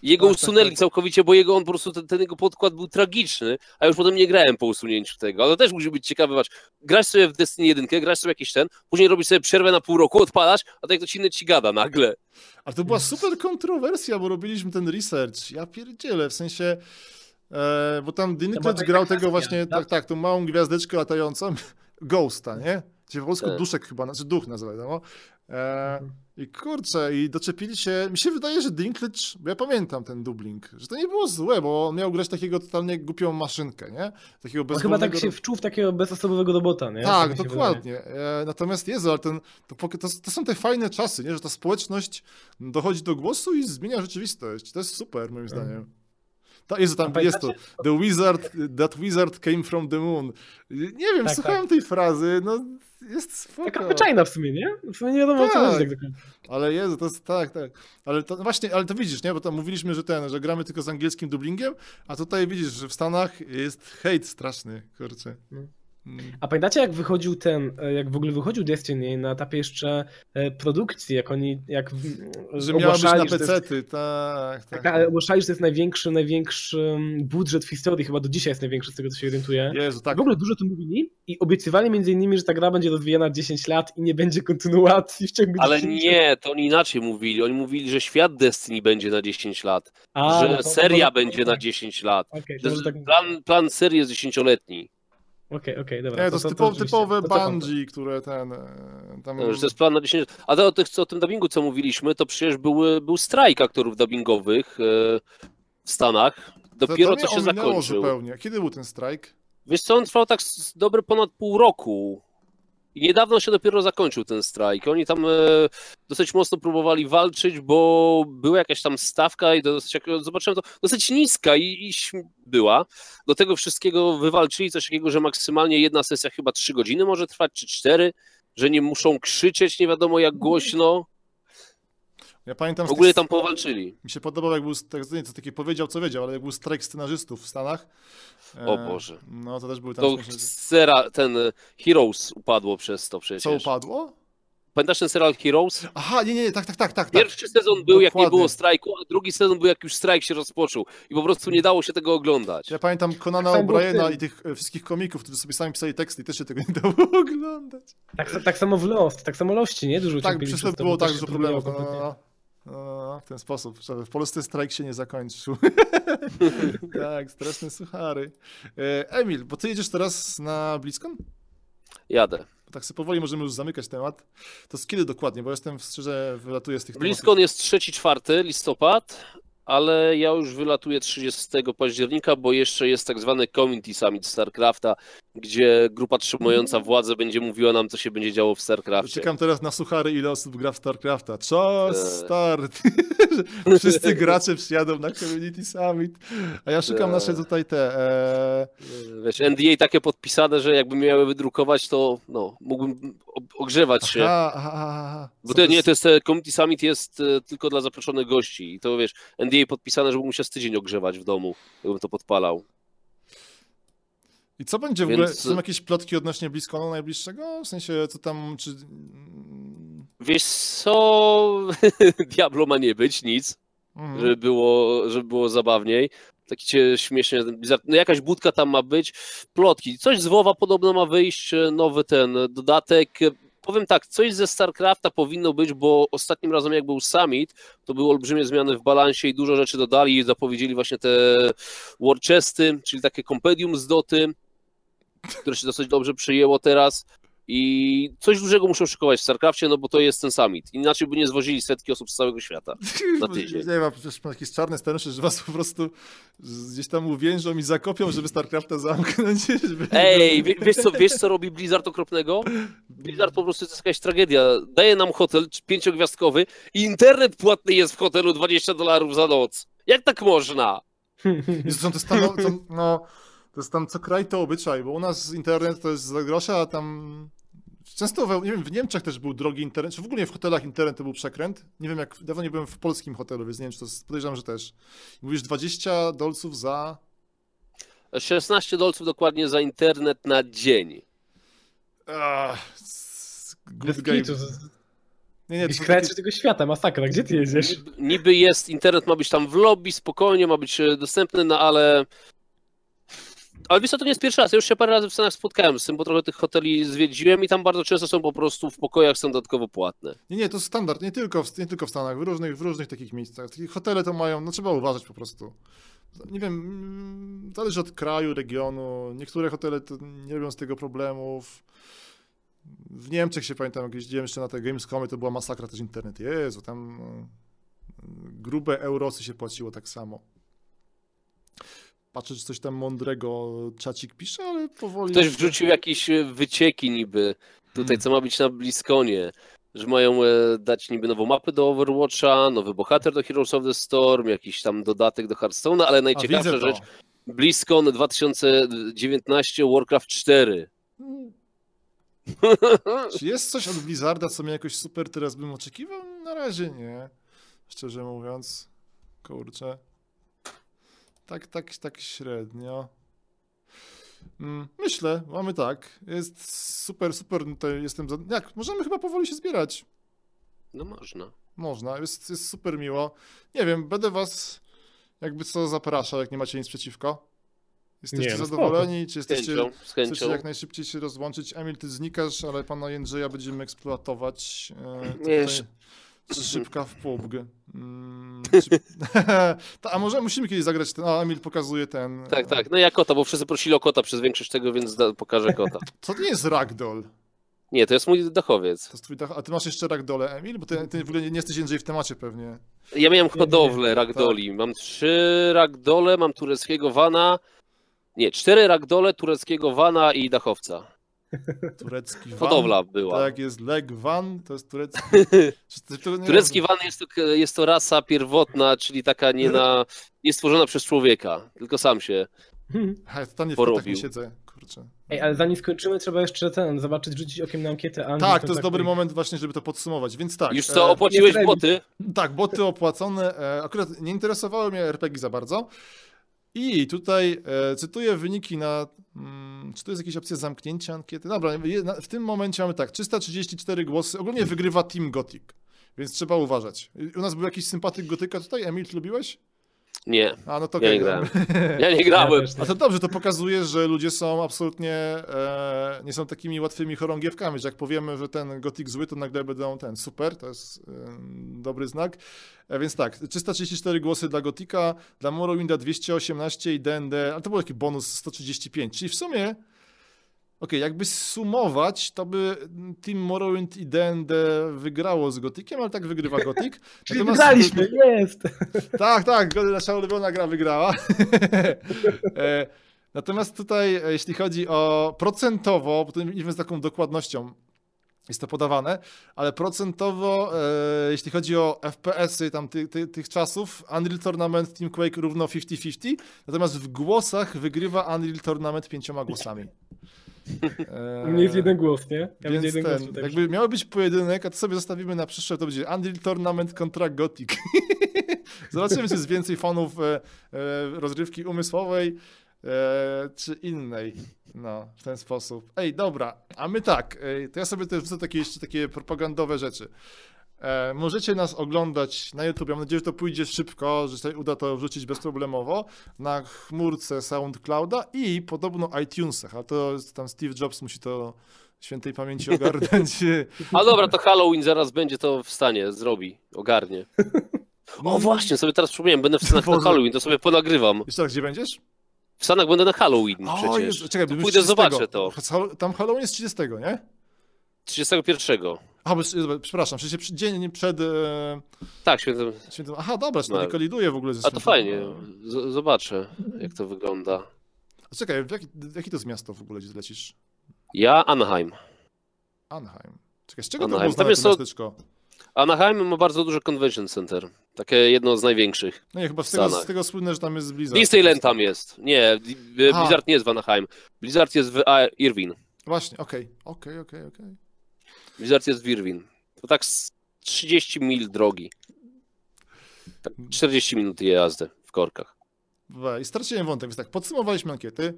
Jego Tak, tak, usunęli tak. całkowicie, bo jego on po prostu ten, ten jego podkład był tragiczny, a już potem nie grałem po usunięciu tego. Ale to też musi być ciekawe, patrz, grasz sobie w Destiny 1, grasz sobie jakiś ten, później robisz sobie przerwę na pół roku, odpalasz, a tak ktoś inny ci gada nagle. Ale to była super kontrowersja, bo robiliśmy ten research. Ja pierdzielę, w sensie... E, bo tam Dinklage grał kwestia, tego właśnie, tak? tak, tak, tą małą gwiazdeczkę latającą, Ghosta, nie? Czyli po polsku Tak. duszek chyba, znaczy duch nazywa, no. E, Mhm. I kurczę, i doczepili się, mi się wydaje, że Dinklage, bo ja pamiętam ten dubbing, że to nie było złe, bo on miał grać takiego totalnie głupią maszynkę, nie? Takiego On chyba tak się wczuł w takiego bezosobowego robota, nie? tak, się dokładnie. E, natomiast Jezu, ale ten, to, to, to są te fajne czasy, nie? że ta społeczność dochodzi do głosu i zmienia rzeczywistość. To jest super, moim zdaniem. Ta, Jezu, tam jest to. The wizard, that wizard came from the moon. Nie wiem, Tak, słuchałem tej frazy, no jest spoko. Taka zwyczajna w sumie, nie? W sumie nie wiadomo o co Tak. chodzi tak do końca. Ale Jezu, to jest tak, tak. Ale to no właśnie, ale to widzisz, nie? Bo tam mówiliśmy, że ten, że gramy tylko z angielskim dublingiem, a tutaj widzisz, że w Stanach jest hejt straszny, kurczę. Mm. A pamiętacie jak wychodził ten, e, jak w ogóle wychodził Destiny na etapie jeszcze e, produkcji, jak oni, jak w- Że miała być na to jest- pecety, tak, tak. Tak, ale ogłaszali, że to jest największy, największy mm, budżet w historii, chyba do dzisiaj jest największy, z tego co się orientuję. Jezu, tak. W ogóle dużo tym mówili i obiecywali między innymi, że ta gra będzie rozwijana 10 lat i nie będzie kontynuacji w ciągu Ale 10 nie, to oni inaczej mówili. Oni mówili, że świat Destiny będzie na 10 lat, A, że no to- to seria może- będzie na 10 lat. Okej, Że to tak... plan, plan serii jest 10-letni. Okej, okej, dobra. Nie, to, rzeczywiście- typowe to to. Bungie, które ten... e, Tam... Że to jest plan na 10 lat. A to o, tych, co, o tym dubbingu, co mówiliśmy, to przecież były, był strajk aktorów dubbingowych e, w Stanach. to, Dopiero to co mnie się zakończył. zupełnie. Kiedy był ten strajk? Wiesz co, on trwał tak dobre ponad pół roku. I niedawno się dopiero zakończył ten strajk. Oni tam e, dosyć mocno próbowali walczyć, bo była jakaś tam stawka i dosyć, zobaczyłem to, dosyć niska i, i była. Do tego wszystkiego wywalczyli coś takiego, że maksymalnie jedna sesja chyba trzy godziny może trwać, czy cztery, że nie muszą krzyczeć nie wiadomo jak głośno. Ja pamiętam... W ogóle tam powalczyli. Mi się podobał, jak był, tak, nie co taki powiedział, co wiedział, ale jak był strajk scenarzystów w Stanach. e, O Boże. No, to też były tam... To Sera, ten e, Heroes upadło przez to przecież. Co upadło? Pamiętasz ten serial Heroes? Aha, nie, nie, tak, tak, tak, tak. Pierwszy sezon był, jak nie Dokładnie. było strajku, a drugi sezon był, jak już strajk się rozpoczął. I po prostu nie dało się tego oglądać. Ja pamiętam Conana Tak O'Briena i tych e, wszystkich komików, którzy sobie sami pisali teksty i też się tego nie dało oglądać. Tak, tak samo w Lost, tak samo Lości, nie? Dużo Tak, przez to było tak dużo problemów. No, no, no, no, w ten sposób, żeby w Polsce strajk się nie zakończył. tak, straszne suchary. E, Emil, bo ty jedziesz teraz na BlizzCon? Jadę. Tak sobie powoli możemy już zamykać temat. To z kiedy dokładnie? Bo jestem szczerze wylatuję z tych BlizzCon jest 3-4 listopad, ale ja już wylatuję 30 października, bo jeszcze jest tak zwany Community Summit StarCrafta, gdzie grupa trzymająca władzę będzie mówiła nam, co się będzie działo w StarCraftie. Czekam teraz na suchary, ile osób gra w StarCrafta. Czas Eee. start! Wszyscy gracze przyjadą na Community Summit. A ja szukam Eee. nasze tutaj te... E... Wiesz, NDA takie podpisane, że jakby miały wydrukować, to no, mógłbym ogrzewać się. Aha, aha, aha. Bo to, nie, to jest e, Community Summit jest e, tylko dla zaproszonych gości i to wiesz, NDA podpisane, że mógł się z tydzień ogrzewać w domu, jakbym to podpalał. I co będzie w Więc- ogóle? Są jakieś plotki odnośnie BlizzConu najbliższego? W sensie, co tam, czy... Wiesz co, Diablo ma nie być, nic, Mhm. żeby było, żeby było zabawniej. Taki cię śmiesznie, no jakaś budka tam ma być, plotki, coś z WoWa podobno ma wyjść, e, nowy ten e, dodatek. E, Powiem tak, coś ze StarCrafta powinno być, bo ostatnim razem jak był Summit, to były olbrzymie zmiany w balansie i dużo rzeczy dodali i zapowiedzieli właśnie te War Chesty, czyli takie kompendium z Doty, które się dosyć dobrze przyjęło teraz. I coś dużego muszą szykować w StarCraftie, no bo to jest ten summit. Inaczej by nie zwozili setki osób z całego świata. na tydzień. Nie ma, przecież ma jakieś czarne scenariusze, że was po prostu gdzieś tam uwiężą i zakopią, żeby StarCrafta zamknąć. Żeby... Ej, wie, wiesz, co, wiesz co robi Blizzard okropnego? Blizzard po prostu to jest jakaś tragedia. Daje nam hotel pięciogwiazdkowy i internet płatny jest w hotelu 20 dolarów za noc. Jak tak można? Jezu, to jest tam, no, to, jest tam co kraj to obyczaj, bo u nas internet to jest za grosza, a tam często, we, nie wiem, w Niemczech też był drogi internet, czy w ogóle w hotelach internet to był przekręt. Nie wiem, jak dawno nie byłem w polskim hotelu, więc nie wiem, czy to jest, podejrzewam, że też. Mówisz 20 dolców za... 16 dolców dokładnie za internet na dzień. Ach, good game. Nie, nie, to takie, tego świata, masakra, gdzie ty jedziesz? Niby, niby jest, internet ma być tam w lobby, spokojnie, ma być e, dostępny, no ale... Ale wiesz to nie jest pierwszy raz. Ja już się parę razy w Stanach spotkałem z tym, bo trochę tych hoteli zwiedziłem i tam bardzo często są po prostu w pokojach są dodatkowo płatne. nie, nie, to standard, nie tylko, w, nie tylko w Stanach, w różnych, w różnych takich miejscach. Takie hotele to mają, no trzeba uważać po prostu. Nie wiem, mm, zależy od kraju, regionu. Niektóre hotele nie robią z tego problemów. W Niemczech się pamiętam, jak jeździłem jeszcze na te Gamescomy, to była masakra też internet. Jezu, tam no, grube eurosy się płaciło tak samo. Patrzę, czy coś tam mądrego czacik pisze, ale powoli... Ktoś wrzucił jakieś e, wycieki niby tutaj, Hmm. co ma być na BlizzConie, że mają e, dać niby nową mapę do Overwatcha, nowy bohater do Heroes of the Storm, jakiś tam dodatek do Hearthstone'a, ale najciekawsza rzecz, BlizzCon 2019 Warcraft 4. Czy jest coś od Blizzarda, co mnie jakoś super teraz bym oczekiwał? Na razie nie. Szczerze mówiąc. Kurczę. Tak, tak, tak średnio. Mm, Myślę, mamy tak. Jest super, super. Tutaj jestem. Za... Jak? Możemy chyba powoli się zbierać. No można. Można, jest, jest super miło. Nie wiem, będę was jakby co zapraszał, jak nie macie nic przeciwko. Jesteście Nie, no zadowoleni? Czy Z jesteście. chęcią, z Chcecie chęcią. jak najszybciej się rozłączyć. Emil, ty znikasz, ale pana Jędrzeja będziemy eksploatować. E, Wiesz. Tutaj Szybka w PUBG. Mm, a może musimy kiedyś zagrać ten. A, Emil pokazuje ten. Tak, e, tak. No ja kota, bo wszyscy prosili o kota przez większość tego, więc da, pokażę kota. Co to nie jest ragdoll? Nie, to jest mój dachowiec. To jest twój dach... A ty masz jeszcze ragdole, Emil? Bo ty, ty w ogóle nie, nie jesteś Jędrzej w temacie pewnie. Ja miałem hodowlę ragdoli. Mam trzy ragdole, mam tureckiego wana. Nie, cztery ragdole, tureckiego wana i dachowca. Turecki van. Hodowla była. Tak, jest leg van, to jest turecki. Turecki wan jest to, jest to rasa pierwotna, czyli taka nie, na, nie stworzona przez człowieka, tylko sam się. Ha, kotach nie porobił. siedzę, kurczę. Ej, ale zanim skończymy, trzeba jeszcze ten, zobaczyć, rzucić okiem na ankietę. Anglii, Tak, to jest dobry kontaktuj. moment właśnie, żeby to podsumować, więc tak. Już e, co, opłaciłeś jest boty? Tak, boty opłacone. E, akurat nie interesowały mnie RPG za bardzo. I tutaj e, cytuję wyniki na. Mm, czy to jest jakaś opcja zamknięcia ankiety? Dobra, w tym momencie mamy tak: 334 głosy. Ogólnie wygrywa Team Gothic, więc trzeba uważać. U nas był jakiś sympatyk Gotyka tutaj. Emil, lubiłeś? Nie, A no to ja nie okej, grałem. Ja nie grałem. A to dobrze, to pokazuje, że ludzie są absolutnie, e, nie są takimi łatwymi chorągiewkami, że jak powiemy, że ten gotik zły, to nagle będą ten super, to jest e, dobry znak. E, więc tak, 334 głosy dla gotika, dla Morrowinda 218 i D&D, ale to był taki bonus 135, czyli w sumie Okej, jakby sumować, to by Team Morrowind i D&D wygrało z Gotikiem, ale tak wygrywa Gotik. Czyli Natomiast- wygraliśmy, jest! tak, tak, nasza ulubiona gra wygrała. E, Natomiast tutaj, e, jeśli chodzi o procentowo, bo to nie wiem z taką dokładnością jest to podawane, ale procentowo, e, jeśli chodzi o FPS-y tam ty, ty, tych czasów, Unreal Tournament Team Quake równo 50-50, natomiast w głosach wygrywa Unreal Tournament pięcioma głosami. E, U mnie jest jeden głos, nie? Ja więc jeden głos ten, tutaj. jakby miało być pojedynek, a to sobie zostawimy na przyszłe, to będzie Unreal Tournament kontra Gothic. Zobaczymy, czy jest więcej fanów e, e, rozrywki umysłowej e, czy innej. No, w ten sposób. Ej, dobra, a my tak, to ja sobie też wrzucę takie jeszcze takie propagandowe rzeczy. E, możecie nas oglądać na YouTube. Mam nadzieję, że to pójdzie szybko, że się uda to wrzucić bezproblemowo na chmurce SoundClouda i podobno iTunesach, a to jest tam Steve Jobs musi to świętej pamięci ogarnąć. A dobra, to Halloween zaraz będzie to w stanie, zrobi, ogarnie. O właśnie, sobie teraz przypomniałem, będę w Stanach na. Halloween, to sobie ponagrywam. Jeszcze raz, gdzie będziesz? W Stanach będę na Halloween O, przecież. Jezu, czekaj, To pójdę, 30. zobaczę to. Tam Halloween jest 30, nie? 31. A, bo, przepraszam, przecież dzień przed e, Tak, świętym. świętym... Aha, dobra, to No. nie koliduje w ogóle ze A to świętym- fajnie, z- zobaczę jak to wygląda. A Czekaj, w jaki, jaki to jest miasto w ogóle, gdzie lecisz? Ja Anaheim. Anaheim. Czekaj, z czego Anaheim. to było Tam znane jest to miasteczko? Anaheim ma bardzo duże convention center. Takie jedno z największych. No nie, chyba z w tego, z tego słynne, że tam jest Blizzard. Disneyland tam jest. Nie. Blizzard nie jest w Anaheim. Blizzard jest w Irvine. Właśnie, okej, okej, okej, okej. Blizzard jest w Irvine. To tak z 30 mil drogi. Tak 40 minut jazdy w korkach. I straciłem wątek, więc tak, podsumowaliśmy ankiety.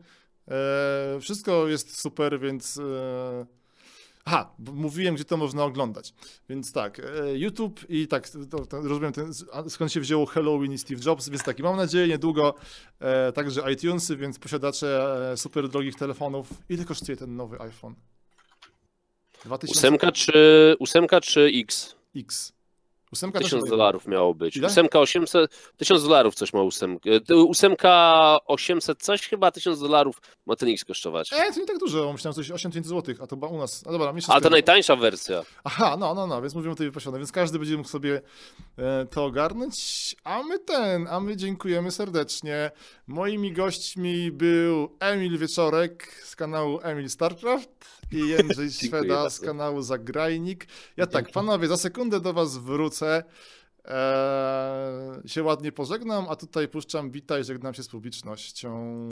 E, wszystko jest super, więc. E, aha, mówiłem, gdzie to można oglądać. Więc tak, e, YouTube i tak, to, to rozumiem, ten, skąd się wzięło Halloween i Steve Jobs, więc taki, mam nadzieję, niedługo e, także iTunesy, więc posiadacze e, super drogich telefonów. Ile kosztuje ten nowy iPhone? 2000 Ósemka czy, ósemka czy X? X. Ósemka też 1000 chyba- dolarów miało być. Ile? Ósemka 800, 1000 dolarów coś ma ósemka. E, Ósemka 800 coś chyba 1000 dolarów ma ten X kosztować. E, to nie tak dużo, myślałem coś 8000 zł, a to chyba u nas. A dobra, to najtańsza wersja. Aha, no, no, no, więc mówimy o tej wypasionej, więc każdy będzie mógł sobie e, to ogarnąć, a my ten, a my dziękujemy serdecznie. Moimi gośćmi był Emil Wieczorek z kanału Emil Starcraft i Jędrzej Szweda z kanału Zagrajnik. Ja tak, panowie, za sekundę do was wrócę. E, się ładnie pożegnam, a tutaj puszczam witaj, żegnam się z publicznością.